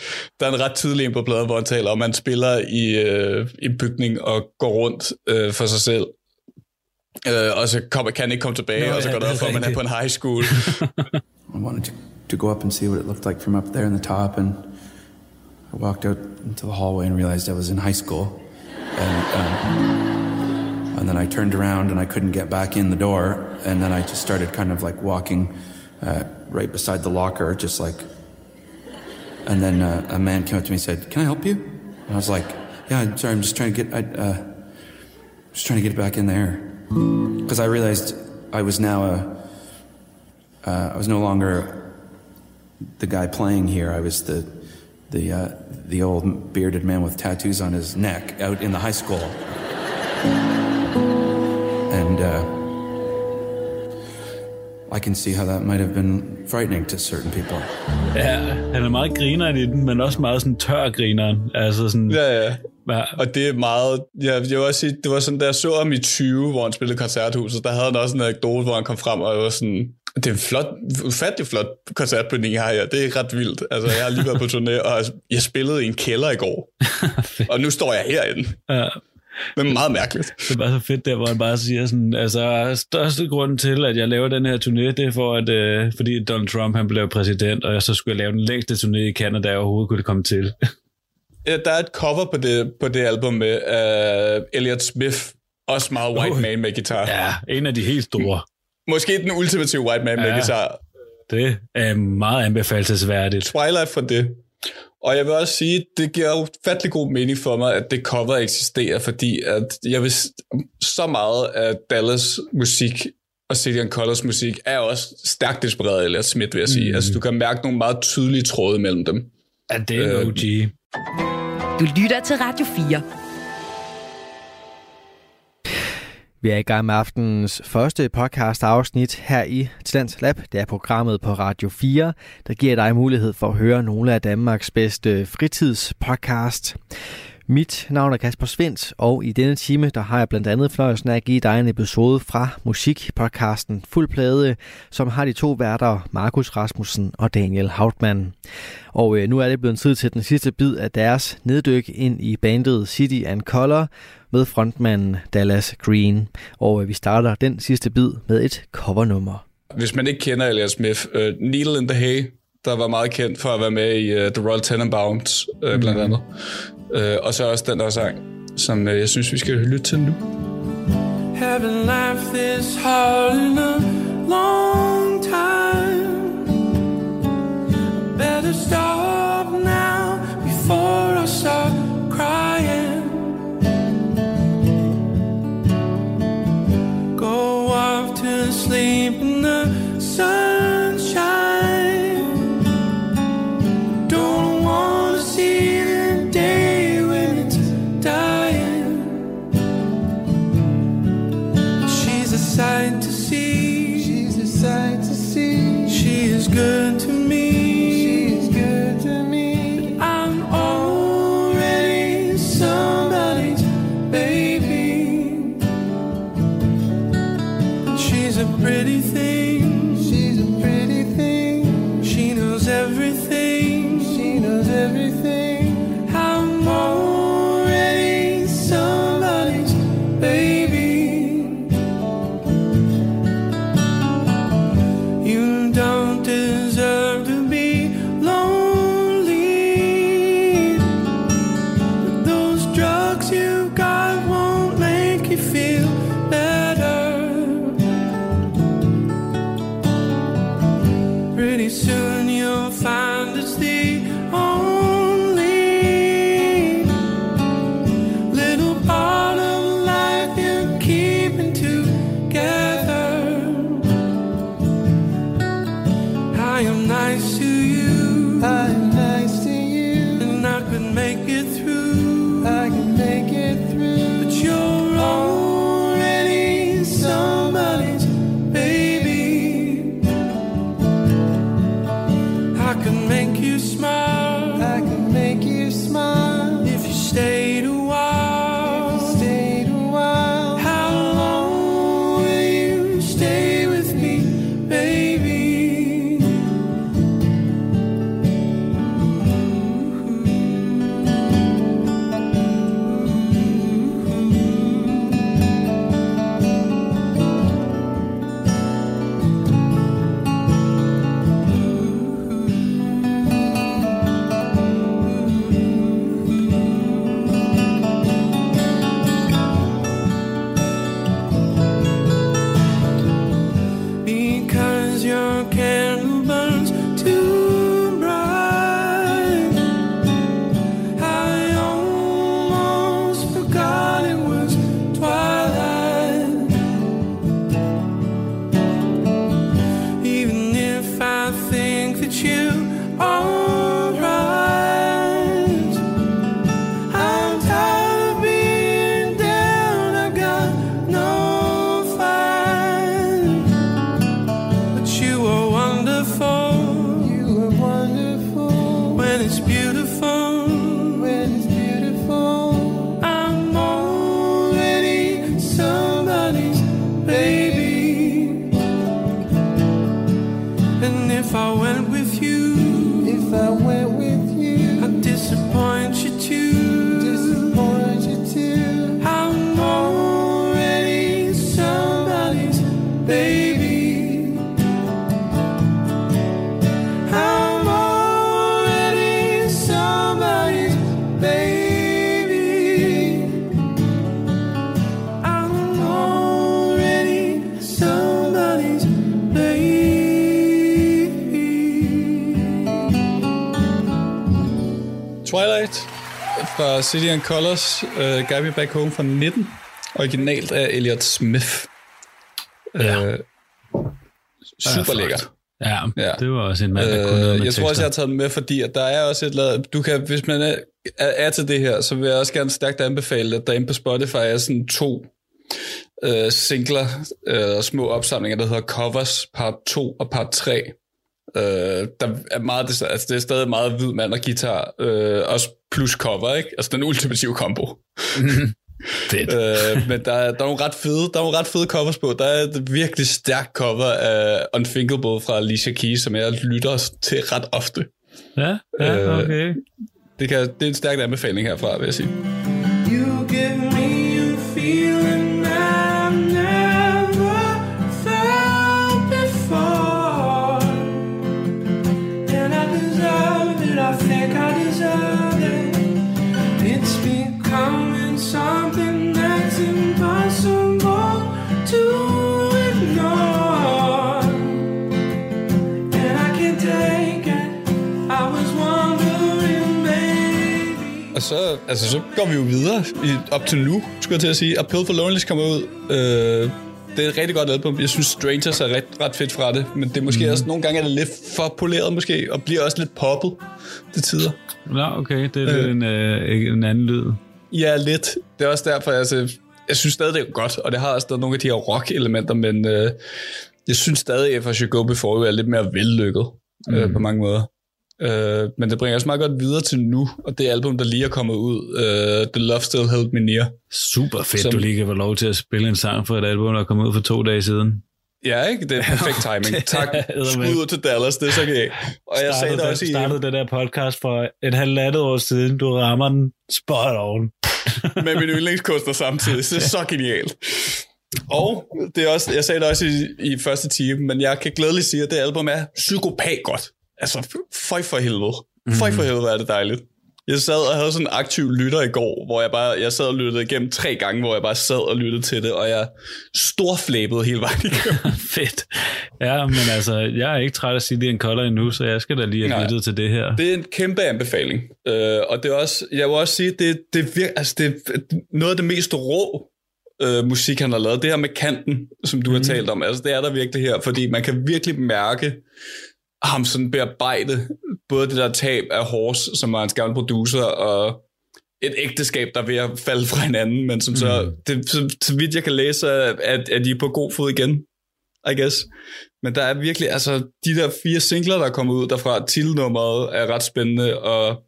[SPEAKER 4] der er en ret tidlig en på pladen, hvor han taler om, at han spiller i øh, en bygning og går rundt øh, for sig selv. Øh, og så kommer, kan han ikke komme tilbage,
[SPEAKER 5] Nå,
[SPEAKER 4] og så
[SPEAKER 5] ja,
[SPEAKER 4] går det
[SPEAKER 5] det
[SPEAKER 4] op for, at man er på en high school.
[SPEAKER 10] I wanted to, to go up and see what it looked like from up there in the top, and I walked out into the hallway and realized I was in high school. And, um, and then I turned around and I couldn't get back in the door, and then I just started kind of like walking uh, right beside the locker, just like. And then uh, a man came up to me and said, "Can I help you?" And I was like, "Yeah, I'm sorry, I'm just trying to get, I, uh, just trying to get back in there," because I realized I was now a uh, I was no longer the guy playing here. I was the the uh, the old bearded man with tattoos on his neck out in the high school, and uh, I can see how that might have been frightening to certain people.
[SPEAKER 5] Ja, han er meget grineren i den, men også meget sådan tør grineren. Altså sådan,
[SPEAKER 4] ja, ja.
[SPEAKER 5] ja.
[SPEAKER 4] Og det er meget... Ja, jeg vil også sige, det var sådan, da jeg så ham i 20, hvor han spillede koncerthuset, der havde han også en anekdote, hvor han kom frem og var sådan... Det er en flot, ufattelig flot koncertbygning, jeg har her. Det er ret vildt. Altså, jeg har lige været på turné, og jeg spillede i en kælder i går. og nu står jeg herinde.
[SPEAKER 5] Ja.
[SPEAKER 4] Men meget mærkeligt.
[SPEAKER 5] Det er bare så fedt der, hvor han bare siger sådan, altså største grund til, at jeg laver den her turné, det er for, at, øh, fordi Donald Trump han blev præsident, og så skulle jeg lave den længste turné i Canada, jeg overhovedet kunne komme til.
[SPEAKER 4] ja, der er et cover på det, på det album med uh, Elliot Smith, også meget white
[SPEAKER 5] Oh.
[SPEAKER 4] man med guitar.
[SPEAKER 5] Ja, en af de helt store.
[SPEAKER 4] Måske den ultimative white man med
[SPEAKER 5] Ja.
[SPEAKER 4] guitar.
[SPEAKER 5] Det er meget anbefalesværdigt.
[SPEAKER 4] Twilight for det. Og jeg vil også sige, det giver jo fattelig god mening for mig, at det cover eksisterer, fordi at jeg vil så meget af Dallas musik og City and Colors musik er også stærkt inspireret af Elliot Smith, vil jeg sige.
[SPEAKER 5] Mm.
[SPEAKER 4] Altså, du kan mærke nogle meget tydelige tråde mellem dem.
[SPEAKER 5] Ja, det er
[SPEAKER 4] Øh,
[SPEAKER 5] OG.
[SPEAKER 2] Du lytter til Radio 4.
[SPEAKER 3] Vi er i gang med aftenens første podcast afsnit her i Tidens Lab. Det er programmet på Radio 4, der giver dig mulighed for at høre nogle af Danmarks bedste fritidspodcast. Mit navn er Kasper Svendt, og i denne time der har jeg blandt andet fornøjelsen af at give dig en episode fra musikpodcasten Fuld Plade, som har de to værter, Markus Rasmussen og Daniel Hautmann. Og øh, nu er det blevet tid til den sidste bid af deres neddyk ind i bandet City and Color med frontmanden Dallas Green. Og øh, vi starter den sidste bid med et covernummer.
[SPEAKER 4] Hvis man ikke kender Elias Smith, uh, Needle in the Hay, der var meget kendt for at være med i uh, The Royal Tenenbaums, uh, blandt andet. Uh, og så også den der sang, som uh, jeg synes, vi skal lytte til nu.
[SPEAKER 6] Haven't laughed this hard in a long time. Better stop now before I start crying. Go off to sleep in the sunshine.
[SPEAKER 4] Fra City and Colors, uh, Guide Me Back Home fra 19, originalt af Elliot Smith.
[SPEAKER 5] Ja.
[SPEAKER 4] Uh, super lækkert.
[SPEAKER 5] Ja,
[SPEAKER 4] Ja.
[SPEAKER 5] det var også en mand, der kunne noget
[SPEAKER 4] Øh,
[SPEAKER 5] med
[SPEAKER 4] jeg tror også, jeg har
[SPEAKER 5] tekster.
[SPEAKER 4] taget den med, fordi at der er også et lavet, du kan, hvis man er, er, er til det her, så vil jeg også gerne stærkt anbefale, at der inde på Spotify er sådan to øh, singler øh, og små opsamlinger, der hedder Covers, part 2 og part 3. Øh, der er meget, det, altså det er stadig meget hvid mand og guitar, øh, også plus cover, ikke? Altså den ultimative combo.
[SPEAKER 5] Fedt.
[SPEAKER 4] øh, men der er, der er nogle ret fede, der er nogle ret fede covers på. Der er et virkelig stærkt cover af Unthinkable fra Alicia Keys, som jeg lytter til ret ofte.
[SPEAKER 5] Ja, ja,
[SPEAKER 4] Øh,
[SPEAKER 5] okay.
[SPEAKER 4] Det, kan, det er en stærk anbefaling herfra, vil jeg sige.
[SPEAKER 6] You give
[SPEAKER 4] Og så, altså, så går vi jo videre i, op til nu, skulle jeg til at sige. Appeal for Loneliness kommer ud. Øh, det er et rigtig godt album. Jeg synes, Strangers er ret, ret fedt fra det. Men det er måske mm. også, nogle gange er det lidt for poleret måske, og bliver også lidt poppet til tider.
[SPEAKER 5] Nå, okay, det er lidt
[SPEAKER 4] øh.
[SPEAKER 5] en, øh, en anden lyd.
[SPEAKER 4] Ja, lidt. Det er også derfor, altså, jeg synes stadig, det er godt, og det har også stadig nogle af de her rock-elementer, men øh, jeg synes stadig, at I Should Go Before You er lidt mere vellykket mm. øh, på mange måder. Øh, men det bringer os meget godt videre til nu, og det album, der lige er kommet ud, øh, The Love Still Held Me Near.
[SPEAKER 5] Super fedt,
[SPEAKER 4] Som-
[SPEAKER 5] du lige kan få lov til at spille en sang for et album, der kom ud for to dage siden.
[SPEAKER 4] Ja, ikke? Det er perfekt timing. Tak. Skud ud til Dallas, det er så galt. Og jeg sagde det også i...
[SPEAKER 5] startede det der podcast for et halvandet år siden. Du rammer den spot on.
[SPEAKER 4] med min yndlingskunstner samtidig. Så det er så genialt. Og det er også, jeg sagde det også i, i første time, men jeg kan glædeligt sige, at det album er psykopat godt. Altså, føj for helvede. Føj for helvede er det dejligt. Jeg sad og havde sådan en aktiv lytter i går, hvor jeg bare, jeg sad og lyttede igennem tre gange, hvor jeg bare sad og lyttede til det, og jeg storflæbede hele vejen igennem.
[SPEAKER 5] Fedt. Ja, men altså, jeg er ikke træt af City and Color endnu, så jeg skal da lige have lyttet til det her.
[SPEAKER 4] Det er en kæmpe anbefaling. Øh, og det er også, jeg vil også sige, det, det, er vir- altså det er noget af det mest rå øh, musik, han har lavet. Det her med kanten, som du mm. har talt om, altså det er der virkelig her, fordi man kan virkelig mærke ham sådan bearbejde både det der tab af Horse, som var hans gamle producer, og et ægteskab, der er ved at falde fra hinanden, men som så, det, så, så vidt jeg kan læse, at, at de er på god fod igen, I guess. Men der er virkelig, altså, de der fire singler, der er kommet ud derfra, titelnummeret er ret spændende, og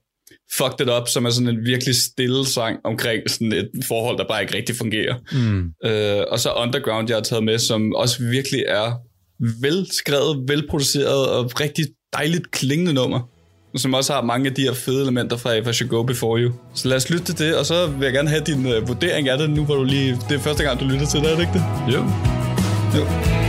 [SPEAKER 4] Fucked It Up, som er sådan en virkelig stille sang omkring sådan et forhold, der bare ikke rigtig fungerer.
[SPEAKER 5] Mm.
[SPEAKER 4] Øh, og så Underground, jeg har taget med, som også virkelig er velskrevet, velproduceret og rigtig dejligt klingende nummer. Som også har mange af de her fede elementer fra If I Should Go Before You. Så lad os lytte til det, og så vil jeg gerne have din øh, vurdering af det, nu hvor du lige... Det er første gang, du lytter til det, er det ikke det?
[SPEAKER 5] Jo.
[SPEAKER 4] Jo.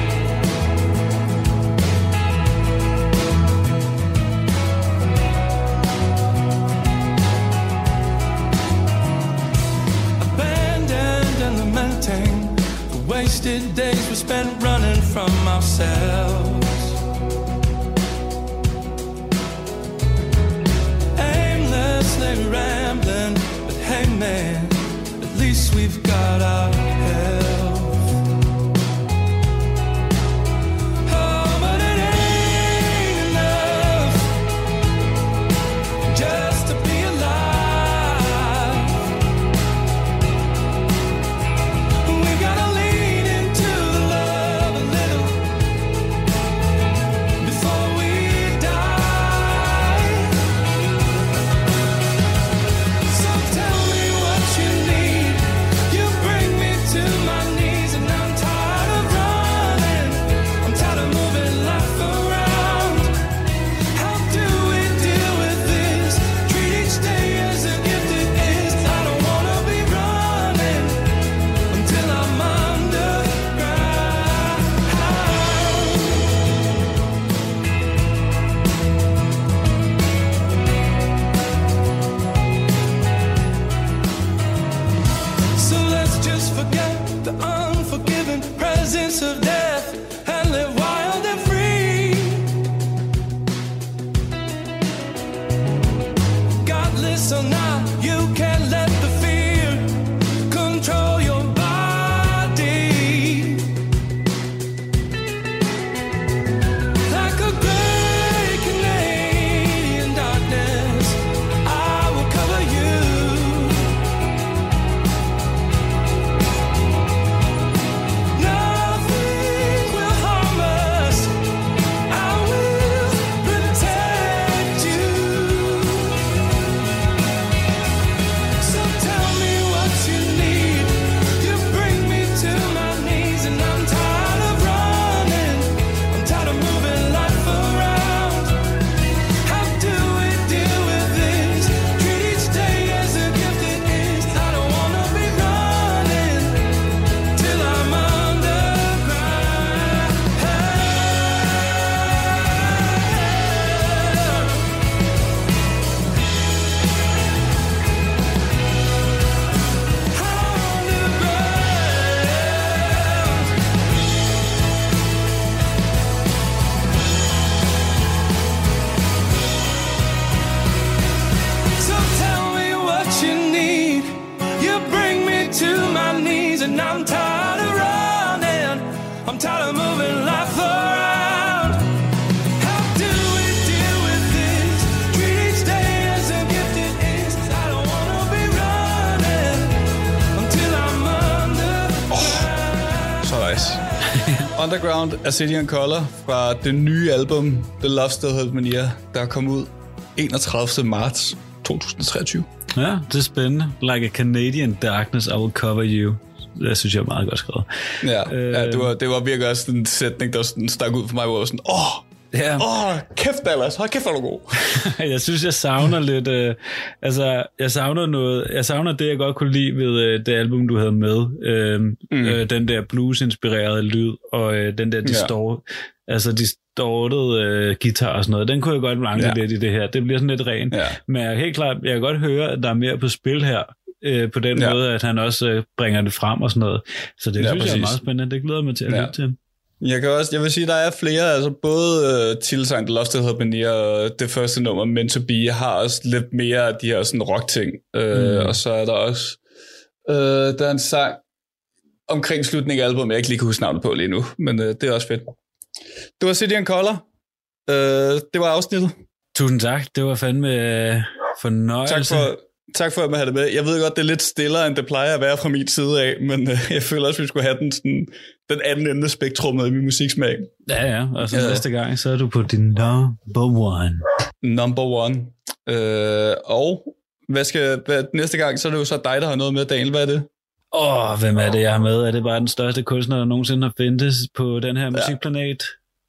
[SPEAKER 6] So now
[SPEAKER 4] af City and Color fra det nye album The Love Still Held Me Near, der kom ud 31. marts 2023.
[SPEAKER 5] Ja, det er spændende. Like a Canadian darkness, I will cover you. Det synes jeg er meget godt skrevet.
[SPEAKER 4] Ja, øh, ja det, var, det var virkelig også en sætning, der sådan stak ud for mig, hvor jeg var sådan, åh,
[SPEAKER 5] Ja.
[SPEAKER 4] åh, kæft Dallas, hold kæft, er du god.
[SPEAKER 5] jeg synes, jeg savner lidt... Øh, altså, jeg savner noget... Jeg savner det, jeg godt kunne lide ved øh, det album, du havde med. Øh, mm. øh, den der blues-inspirerede lyd, og øh, den der distort... Ja. Altså, distorted øh, guitar og sådan noget. Den kunne jeg godt mangle
[SPEAKER 4] Ja.
[SPEAKER 5] lidt i det her. Det bliver sådan lidt ren.
[SPEAKER 4] Ja.
[SPEAKER 5] Men jeg, helt klart, jeg kan godt høre, at der er mere på spil her. Øh, på den
[SPEAKER 4] Ja.
[SPEAKER 5] måde, at han også øh, bringer det frem og sådan noget. Så det
[SPEAKER 4] Ja,
[SPEAKER 5] synes jeg er
[SPEAKER 4] præcis.
[SPEAKER 5] meget spændende. Det glæder jeg mig til at
[SPEAKER 4] ja.
[SPEAKER 5] lytte til.
[SPEAKER 4] Jeg kan også, jeg vil sige, der er flere, altså både uh, titelsangen The Lost Still Near og det første nummer, Meant to Be, har også lidt mere af de her sådan rock-ting. Uh,
[SPEAKER 5] Mm.
[SPEAKER 4] Og så er der også, uh, der er en sang omkring slutningen af albumet, jeg ikke lige kan huske navnet på lige nu, men uh, det er også fedt. Det var City and Color. Uh, det var afsnittet.
[SPEAKER 5] Tusind tak. Det var fandme øh, fornøjelse.
[SPEAKER 4] Tak for, tak for at man have det med. Jeg ved godt, det er lidt stillere, end det plejer at være fra min side af, men uh, jeg føler også, at vi skulle have den, sådan, den anden ende af spektrummet i min musiksmag.
[SPEAKER 5] Ja, ja. Og så
[SPEAKER 4] Ja.
[SPEAKER 5] ja. næste gang, så er du på din number one.
[SPEAKER 4] Number one. Øh, og hvad skal, hvad, næste gang, så er det jo så dig, der har noget med, Daniel. Hvad er det?
[SPEAKER 5] Åh, hvem er det, jeg har med? Er det bare den største kunstner, der nogensinde har findes på den her musikplanet?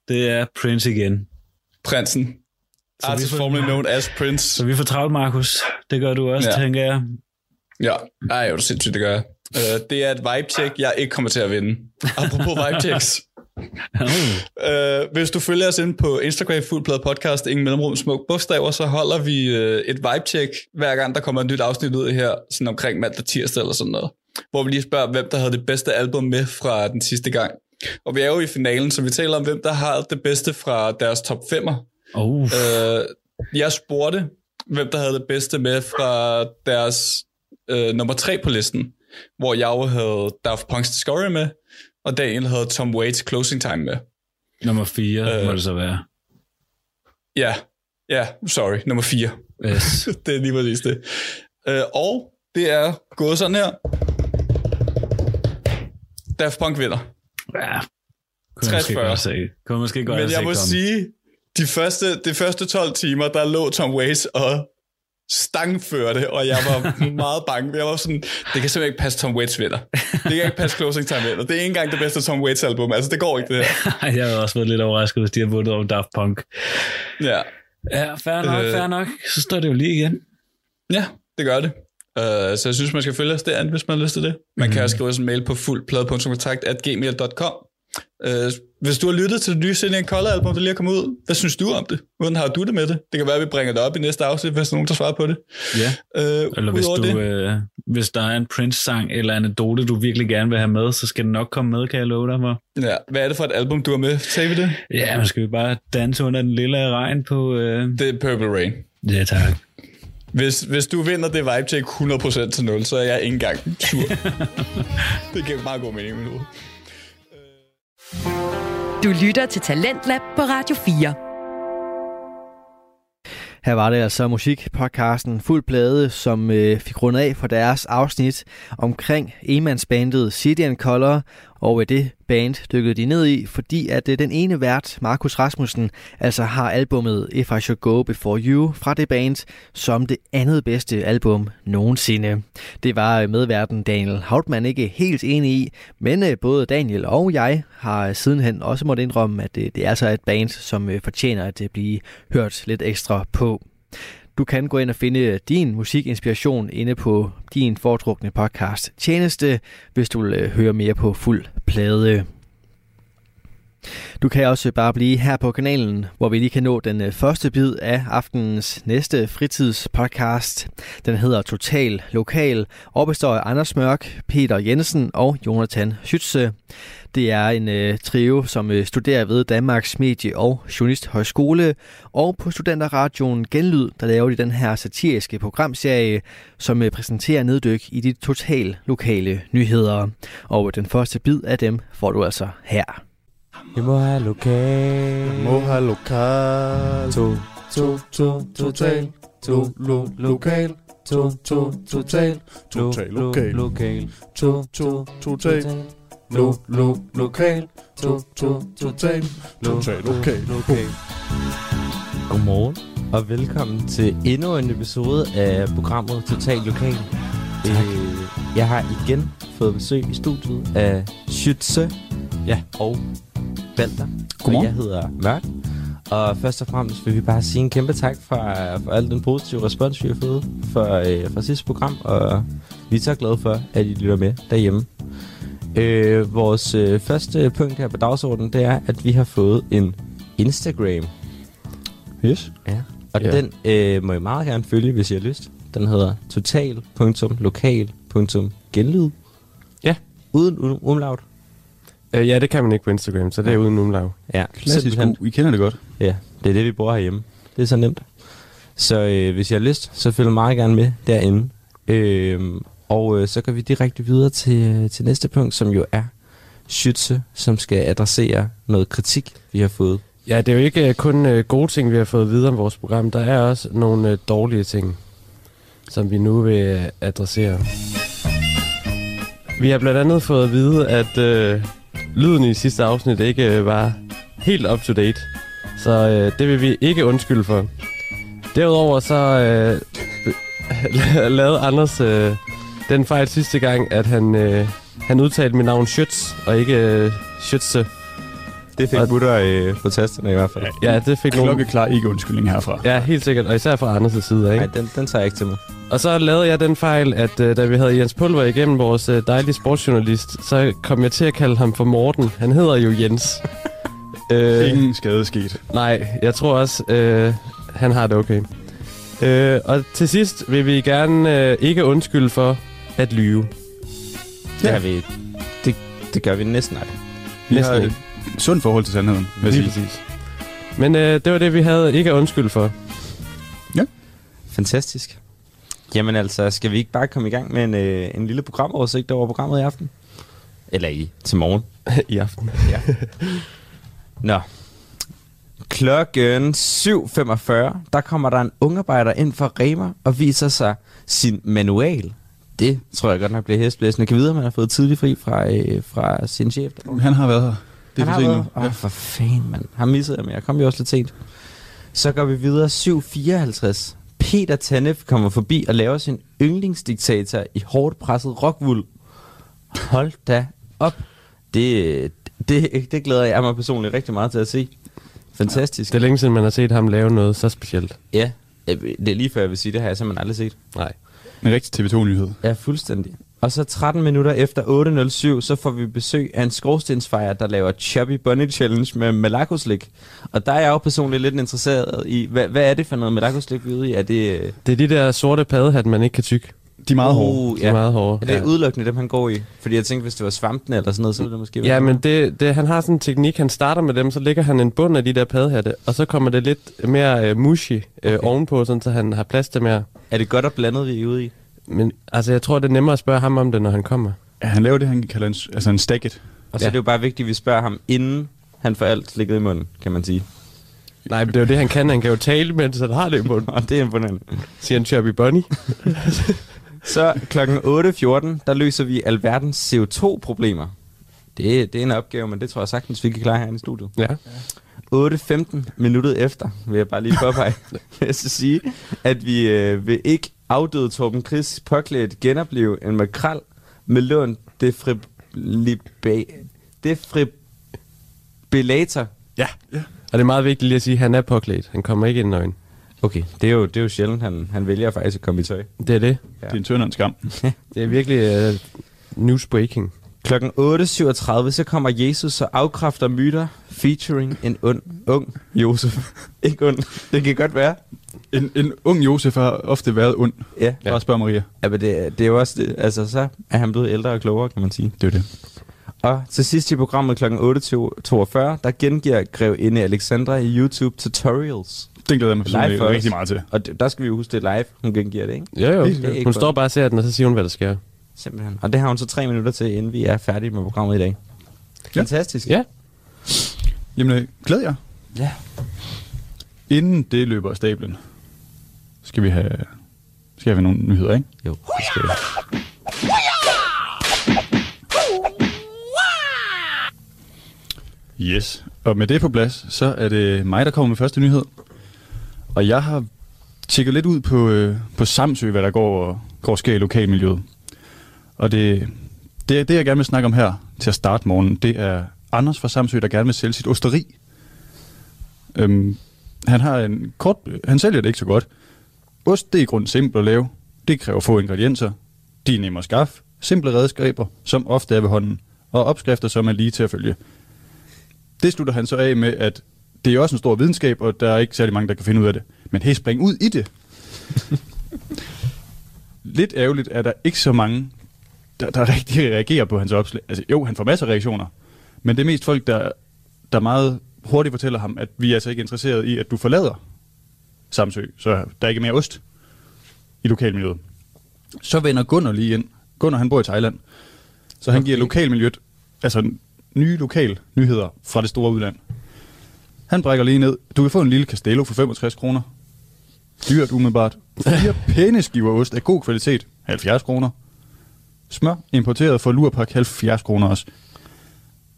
[SPEAKER 5] Det er Prince igen.
[SPEAKER 4] Prinsen.
[SPEAKER 5] Så
[SPEAKER 4] Artist
[SPEAKER 5] får-
[SPEAKER 4] formerly known as Prince.
[SPEAKER 5] Så vi får travlt, Markus. Det gør du også,
[SPEAKER 4] Ja.
[SPEAKER 5] ja. tænker jeg.
[SPEAKER 4] Ja, ej, jo, det sindssygt, det gør jeg. Øh, det er et vibe-check, jeg ikke kommer til at vinde. Apropos vibe-checks. Øh, hvis du følger os inde på Instagram, Fuldplade Podcast, ingen mellemrum, smuk bogstaver, så holder vi øh, et vibe-check, hver gang der kommer et nyt afsnit ud her, sådan omkring mandag tirsdag eller sådan noget. Hvor vi lige spørger, hvem der havde det bedste album med fra den sidste gang. Og vi er jo i finalen, så vi taler om, hvem der har det bedste fra deres top 5'er.
[SPEAKER 5] Oh.
[SPEAKER 4] Øh, jeg spurgte, hvem der havde det bedste med fra deres øh, nummer 3 på listen, hvor jeg jo havde Daft Punk's Discovery med, og Daniel havde Tom Waits Closing Time med.
[SPEAKER 5] Nummer 4
[SPEAKER 4] Øh.
[SPEAKER 5] må det så være.
[SPEAKER 4] Ja, ja, sorry, nummer 4.
[SPEAKER 5] Yes.
[SPEAKER 4] det er lige præcis det. Øh, og det er gået sådan her. Daft Punk vinder.
[SPEAKER 5] Ja. Kunne jeg måske
[SPEAKER 4] 60-40.
[SPEAKER 5] godt se. Kunne måske godt
[SPEAKER 4] Men jeg må
[SPEAKER 5] komme.
[SPEAKER 4] sige, de første, de første 12 timer, der lå Tom Waits og stangførte, og jeg var meget bange. Jeg var sådan, det kan simpelthen ikke passe, Tom Waits vinder. Det kan ikke passe, Closing Time vinder. Det er ikke engang det bedste Tom Waits album. Altså, det går ikke, det her.
[SPEAKER 5] jeg har også været lidt overrasket, hvis de har vundet over Daft Punk.
[SPEAKER 4] Ja,
[SPEAKER 5] Ja, fair nok,
[SPEAKER 4] Øh.
[SPEAKER 5] fair nok. Så står det jo lige igen.
[SPEAKER 4] ja det gør det. Uh, så jeg synes, man skal følge os derinde, hvis man har lyst til det. Man kan også skrive os en mail på fuldplade.kontakt.gmail.com uh, Hvis du har lyttet til det nye Silly Color album, der lige er kommet ud, hvad synes du om det? Hvordan har du det med det? Det kan være, at vi bringer det op i næste afsnit, hvis der er nogen, der svarer på det.
[SPEAKER 5] Ja.
[SPEAKER 4] Uh,
[SPEAKER 5] Eller hvis, du,
[SPEAKER 4] det,
[SPEAKER 5] øh, hvis der er en Prince-sang eller en anekdote, du virkelig gerne vil have med, så skal den nok komme med, kan jeg love dig for.
[SPEAKER 4] ja, hvad er det for et album, du har med? Sagde vi det?
[SPEAKER 5] Ja, man skal jo bare danse under den lille regn på... Øh...
[SPEAKER 4] Det er Purple Rain.
[SPEAKER 5] Ja, tak.
[SPEAKER 4] Hvis, hvis du vinder det vibe check 100% til 0, så er jeg ikke engang sur. det giver meget god mening i mit hoved.
[SPEAKER 2] Du lytter til Talentlab på Radio 4.
[SPEAKER 3] Her var det altså musikpodcasten Fuld Plade, som øh, fik rundet af for deres afsnit omkring emandsbandet City and Color, og øh, det band dykkede de ned i, fordi at øh, den ene vært, Markus Rasmussen, altså har albummet If I Should Go Before You fra det band som det andet bedste album nogensinde. Det var øh, medverden Daniel Hautmann ikke helt enig i, men både Daniel og jeg har sidenhen også måttet indrømme, at det, det er altså et band, som fortjener at blive hørt lidt ekstra på. Du kan gå ind og finde din musikinspiration inde på din foretrukne podcast tjeneste, hvis du vil øh, høre mere på fuld plade. Du kan også bare blive her på kanalen, hvor vi lige kan nå den øh, første bid af aftenens næste fritidspodcast. Den hedder Total Lokal og består af Anders Mørk, Peter Jensen og Jonathan Schütze. Det er en øh, trio, som øh, studerer ved Danmarks Medie- og Journalisthøjskole, og på Studenterradioen Genlyd, der laver de den her satiriske programserie, som øh, præsenterer neddyk i de total lokale nyheder. Og den første bid af dem får du altså her.
[SPEAKER 11] Vi må have lokal.
[SPEAKER 12] Vi må have lokal.
[SPEAKER 11] To, to, to, total. To, lo, lokal. To, to, total.
[SPEAKER 12] Total lokal.
[SPEAKER 11] lokal. To, to,
[SPEAKER 12] Total.
[SPEAKER 11] Lo, lo, lokal. To, to, total.
[SPEAKER 12] Total lokal.
[SPEAKER 11] lokal. Godmorgen og velkommen til endnu en episode af programmet Total Lokal. Øh, jeg har igen fået besøg i studiet af Schütze ja. og Balder.
[SPEAKER 1] Godmorgen.
[SPEAKER 11] Og jeg hedder Mørk. Og først og fremmest vil vi bare sige en kæmpe tak for, for al den positive respons, vi har fået for, øh, fra sidste program. Og vi er så glade for, at I lytter med derhjemme. Øh, vores øh, første punkt her på dagsordenen, det er, at vi har fået en Instagram.
[SPEAKER 12] Yes.
[SPEAKER 11] Ja. Og
[SPEAKER 12] ja.
[SPEAKER 11] den øh, må I meget gerne følge, hvis I har lyst. Den hedder total.lokal.genlyd.
[SPEAKER 13] Ja.
[SPEAKER 11] Uden um- umlaut.
[SPEAKER 13] Øh, ja, det kan man ikke på Instagram, så det er uden umlag.
[SPEAKER 11] Ja,
[SPEAKER 12] Klassisk
[SPEAKER 11] simpelthen.
[SPEAKER 12] I kender det godt.
[SPEAKER 11] Ja, det er det, vi bruger herhjemme. Det er så nemt. Så øh, hvis I har lyst, så følg meget gerne med derinde. Øh, og øh, så går vi direkte videre til, til næste punkt, som jo er Schütze, som skal adressere noget kritik, vi har fået.
[SPEAKER 13] Ja, det er jo ikke øh, kun øh, gode ting, vi har fået videre om vores program. Der er også nogle øh, dårlige ting, som vi nu vil øh, adressere. Vi har blandt andet fået at vide, at øh, lyden i sidste afsnit ikke øh, var helt up to date. Så øh, det vil vi ikke undskylde for. Derudover så øh, lavede Anders øh, den fejl sidste gang, at han, øh, han udtalte mit navn Schütz, og ikke øh, Schütze.
[SPEAKER 11] Det fik
[SPEAKER 13] Og-
[SPEAKER 11] gutter øh, på tasterne i hvert fald.
[SPEAKER 13] Ja, det fik nogle...
[SPEAKER 12] Klokkeklar ikke undskyldning herfra.
[SPEAKER 13] Ja, helt sikkert, og især fra Anders' side, ikke?
[SPEAKER 11] Nej, den, den tager jeg ikke til mig.
[SPEAKER 13] Og så lavede jeg den fejl, at øh, da vi havde Jens Pulver igennem, vores øh, dejlige sportsjournalist, så kom jeg til at kalde ham for Morten. Han hedder jo Jens. øh,
[SPEAKER 12] Ingen skade sket.
[SPEAKER 13] nej, jeg tror også, øh, han har det okay. Øh, og til sidst vil vi gerne øh, ikke undskylde for at lyve.
[SPEAKER 11] Det, har vi, det, det gør vi næsten aldrig.
[SPEAKER 12] Vi
[SPEAKER 13] Næsten
[SPEAKER 12] har
[SPEAKER 13] ikke.
[SPEAKER 12] Sundt forhold til sandheden, vil
[SPEAKER 13] Lige
[SPEAKER 12] sige.
[SPEAKER 13] præcis. Men øh, det var det, vi havde ikke at undskylde for.
[SPEAKER 11] Fantastisk. Jamen altså, skal vi ikke bare komme i gang med en, øh, en lille programoversigt over programmet i aften? Eller i til morgen.
[SPEAKER 13] I aften.
[SPEAKER 11] Ja. Nå. Klokken 7.45, der kommer der en ungarbejder ind fra Rema og viser sig sin manual. Det tror jeg godt nok bliver hæsblæsende. Kan vide, om han har fået tidlig fri fra, øh, fra sin chef.
[SPEAKER 12] Han har været her. Det er
[SPEAKER 11] Han
[SPEAKER 12] for sent nu.
[SPEAKER 11] Åh, for fanden, mand. Har misset jeg, men jeg kom jo også lidt sent. Så går vi videre. 7.54. Peter Tanef kommer forbi og laver sin yndlingsdiktator i hårdt presset rockwool. Hold da op. Det, det, det glæder jeg mig personligt rigtig meget til at se. Fantastisk.
[SPEAKER 13] Det er længe siden, man har set ham lave noget så specielt.
[SPEAKER 11] Ja, det er lige før jeg vil sige, det har jeg simpelthen aldrig set.
[SPEAKER 13] Nej.
[SPEAKER 12] En rigtig TV2-nyhed.
[SPEAKER 11] Ja, fuldstændig. Og så 13 minutter efter 8.07, så får vi besøg af en skorstensfejr, der laver Chubby Bunny Challenge med malakoslik. Og der er jeg jo personligt lidt interesseret i, hvad, hvad er det for noget malakoslik vi er ude i? Er det... øh,
[SPEAKER 13] Det er de der sorte paddehat, man ikke kan tykke.
[SPEAKER 12] De er meget hårde.
[SPEAKER 11] Uh,
[SPEAKER 13] De er meget hårde.
[SPEAKER 11] Er det
[SPEAKER 13] Ja.
[SPEAKER 11] udelukkende dem, han går i? Fordi jeg tænkte, hvis det var svampene eller sådan noget, så ville det måske være
[SPEAKER 13] Ja, men det, det, han har sådan en teknik, han starter med dem, så lægger han en bund af de der padhatte, og så kommer det lidt mere uh, mushy uh, okay. ovenpå, sådan, så han har plads til mere.
[SPEAKER 11] Er det godt og blandet, vi er ude i?
[SPEAKER 13] Men altså, jeg tror, det er nemmere at spørge ham om det, når han kommer.
[SPEAKER 12] Ja, han laver det, han kalder en, altså en stacket.
[SPEAKER 11] Og så ja. er det jo bare vigtigt, at vi spørger ham, inden han får alt slikket i munden, kan man sige.
[SPEAKER 13] Nej, men det er jo det, han kan. Han kan jo tale, mens han har det i munden.
[SPEAKER 11] Og det er imponerende.
[SPEAKER 13] Siger han Chubby Bunny.
[SPEAKER 11] Så klokken 8.14, der løser vi alverdens CO2-problemer. Det, det er en opgave, men det tror jeg sagtens, vi kan klare her i studiet.
[SPEAKER 13] Ja.
[SPEAKER 11] 8.15 minuttet efter, vil jeg bare lige påpege, vil jeg så sige, at vi øh, vil ikke afdøde Torben Chris påklædt genopleve en makrel med lån defibrillator. Defibrillator.
[SPEAKER 12] Ja, ja.
[SPEAKER 13] Og det er meget vigtigt lige at sige, at han er påklædt. Han kommer ikke ind nøgen.
[SPEAKER 11] Okay, det er jo, det er jo sjældent, han, han vælger faktisk at komme i tøj.
[SPEAKER 13] Det er det.
[SPEAKER 12] Det er en tynd skam.
[SPEAKER 13] Det er virkelig uh, newsbreaking.
[SPEAKER 11] Klokken 8.37, så kommer Jesus og afkræfter myter, featuring en und, ung Josef. ikke ond, det kan godt være.
[SPEAKER 12] En, en ung Josef har ofte været ond.
[SPEAKER 11] Ja.
[SPEAKER 12] Bare spørg Maria.
[SPEAKER 11] Ja, men det, det er jo også det. Altså, så er han blevet ældre og klogere, kan man sige.
[SPEAKER 12] Det er det.
[SPEAKER 11] Og til sidst i programmet kl. 8.42, der gengiver Grevinde Alexandra i YouTube tutorials.
[SPEAKER 12] Den glæder jeg mig personligt
[SPEAKER 11] for os.
[SPEAKER 12] rigtig meget til.
[SPEAKER 11] Og d- der skal vi jo huske, det er live, hun gengiver det, ikke?
[SPEAKER 13] Ja, jo.
[SPEAKER 11] Det ikke
[SPEAKER 13] Hun står bare og ser den, og så siger hun, hvad der sker.
[SPEAKER 11] Simpelthen. Og det har hun så tre minutter til, inden vi er færdige med programmet i dag. Fantastisk.
[SPEAKER 13] Ja.
[SPEAKER 12] Jamen, øh, glæd jer.
[SPEAKER 11] Ja.
[SPEAKER 12] Inden det løber af stablen, skal vi have, skal vi have nogle nyheder, ikke?
[SPEAKER 11] Jo, det skal vi.
[SPEAKER 12] Yes. Og med det på plads, så er det mig, der kommer med første nyhed. Og jeg har tjekket lidt ud på, øh, på Samsø, hvad der går, går og sker i lokalmiljøet. Og det, det, det, jeg gerne vil snakke om her til at starte morgen, det er Anders fra Samsø, der gerne vil sælge sit osteri. Øhm, han har en kort, han sælger det ikke så godt. Ost, det er i grunden simpelt at lave. Det kræver få ingredienser. De er nemme at skaffe. Simple redskaber, som ofte er ved hånden. Og opskrifter, som er lige til at følge. Det slutter han så af med, at det er også en stor videnskab, og der er ikke særlig mange, der kan finde ud af det. Men hey, spring ud i det. Lidt ærgerligt er der ikke så mange, der, der rigtig reagerer på hans opslag. Altså jo, han får masser af reaktioner, men det er mest folk, der, der meget hurtigt fortæller ham, at vi er altså ikke interesseret i, at du forlader Samsø, så der er ikke mere ost i lokalmiljøet. Så vender Gunnar lige ind. Gunnar, han bor i Thailand. Så han okay. giver lokalmiljøet, altså nye lokal nyheder fra det store udland. Han brækker lige ned. Du kan få en lille Castello for 65 kroner. Dyrt umiddelbart. Fire pæne skiver ost af god kvalitet. 70 kroner. Smør importeret fra Lurpak 70 kroner også.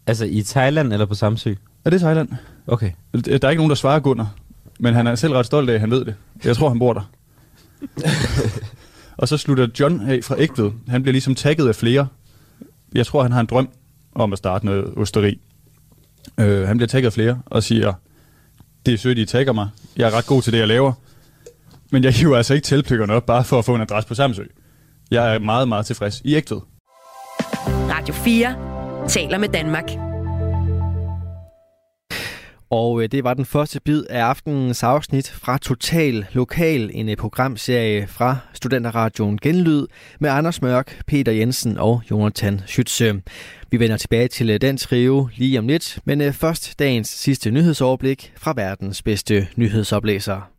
[SPEAKER 11] Altså i Thailand eller på Samsø?
[SPEAKER 12] Er det Thailand?
[SPEAKER 11] Okay.
[SPEAKER 12] Der er ikke nogen, der svarer Gunnar. Men han er selv ret stolt af, at han ved det. Jeg tror, han bor der. og så slutter John af fra Ægtved. Han bliver ligesom tagget af flere. Jeg tror, han har en drøm om at starte noget osteri. Øh, han bliver tagget af flere og siger, det er sødt, I tagger mig. Jeg er ret god til det, jeg laver. Men jeg hiver altså ikke tilplykkerne op, bare for at få en adresse på Samsø. Jeg er meget, meget tilfreds i Ægtved.
[SPEAKER 2] Radio 4 taler med Danmark.
[SPEAKER 3] Og øh, det var den første bid af aftenens afsnit fra Total Lokal, en øh, programserie fra Studenterradioen Genlyd med Anders Mørk, Peter Jensen og Jonathan Schütze. Vi vender tilbage til øh, den trio lige om lidt, men øh, først dagens sidste nyhedsoverblik fra verdens bedste nyhedsoplæser.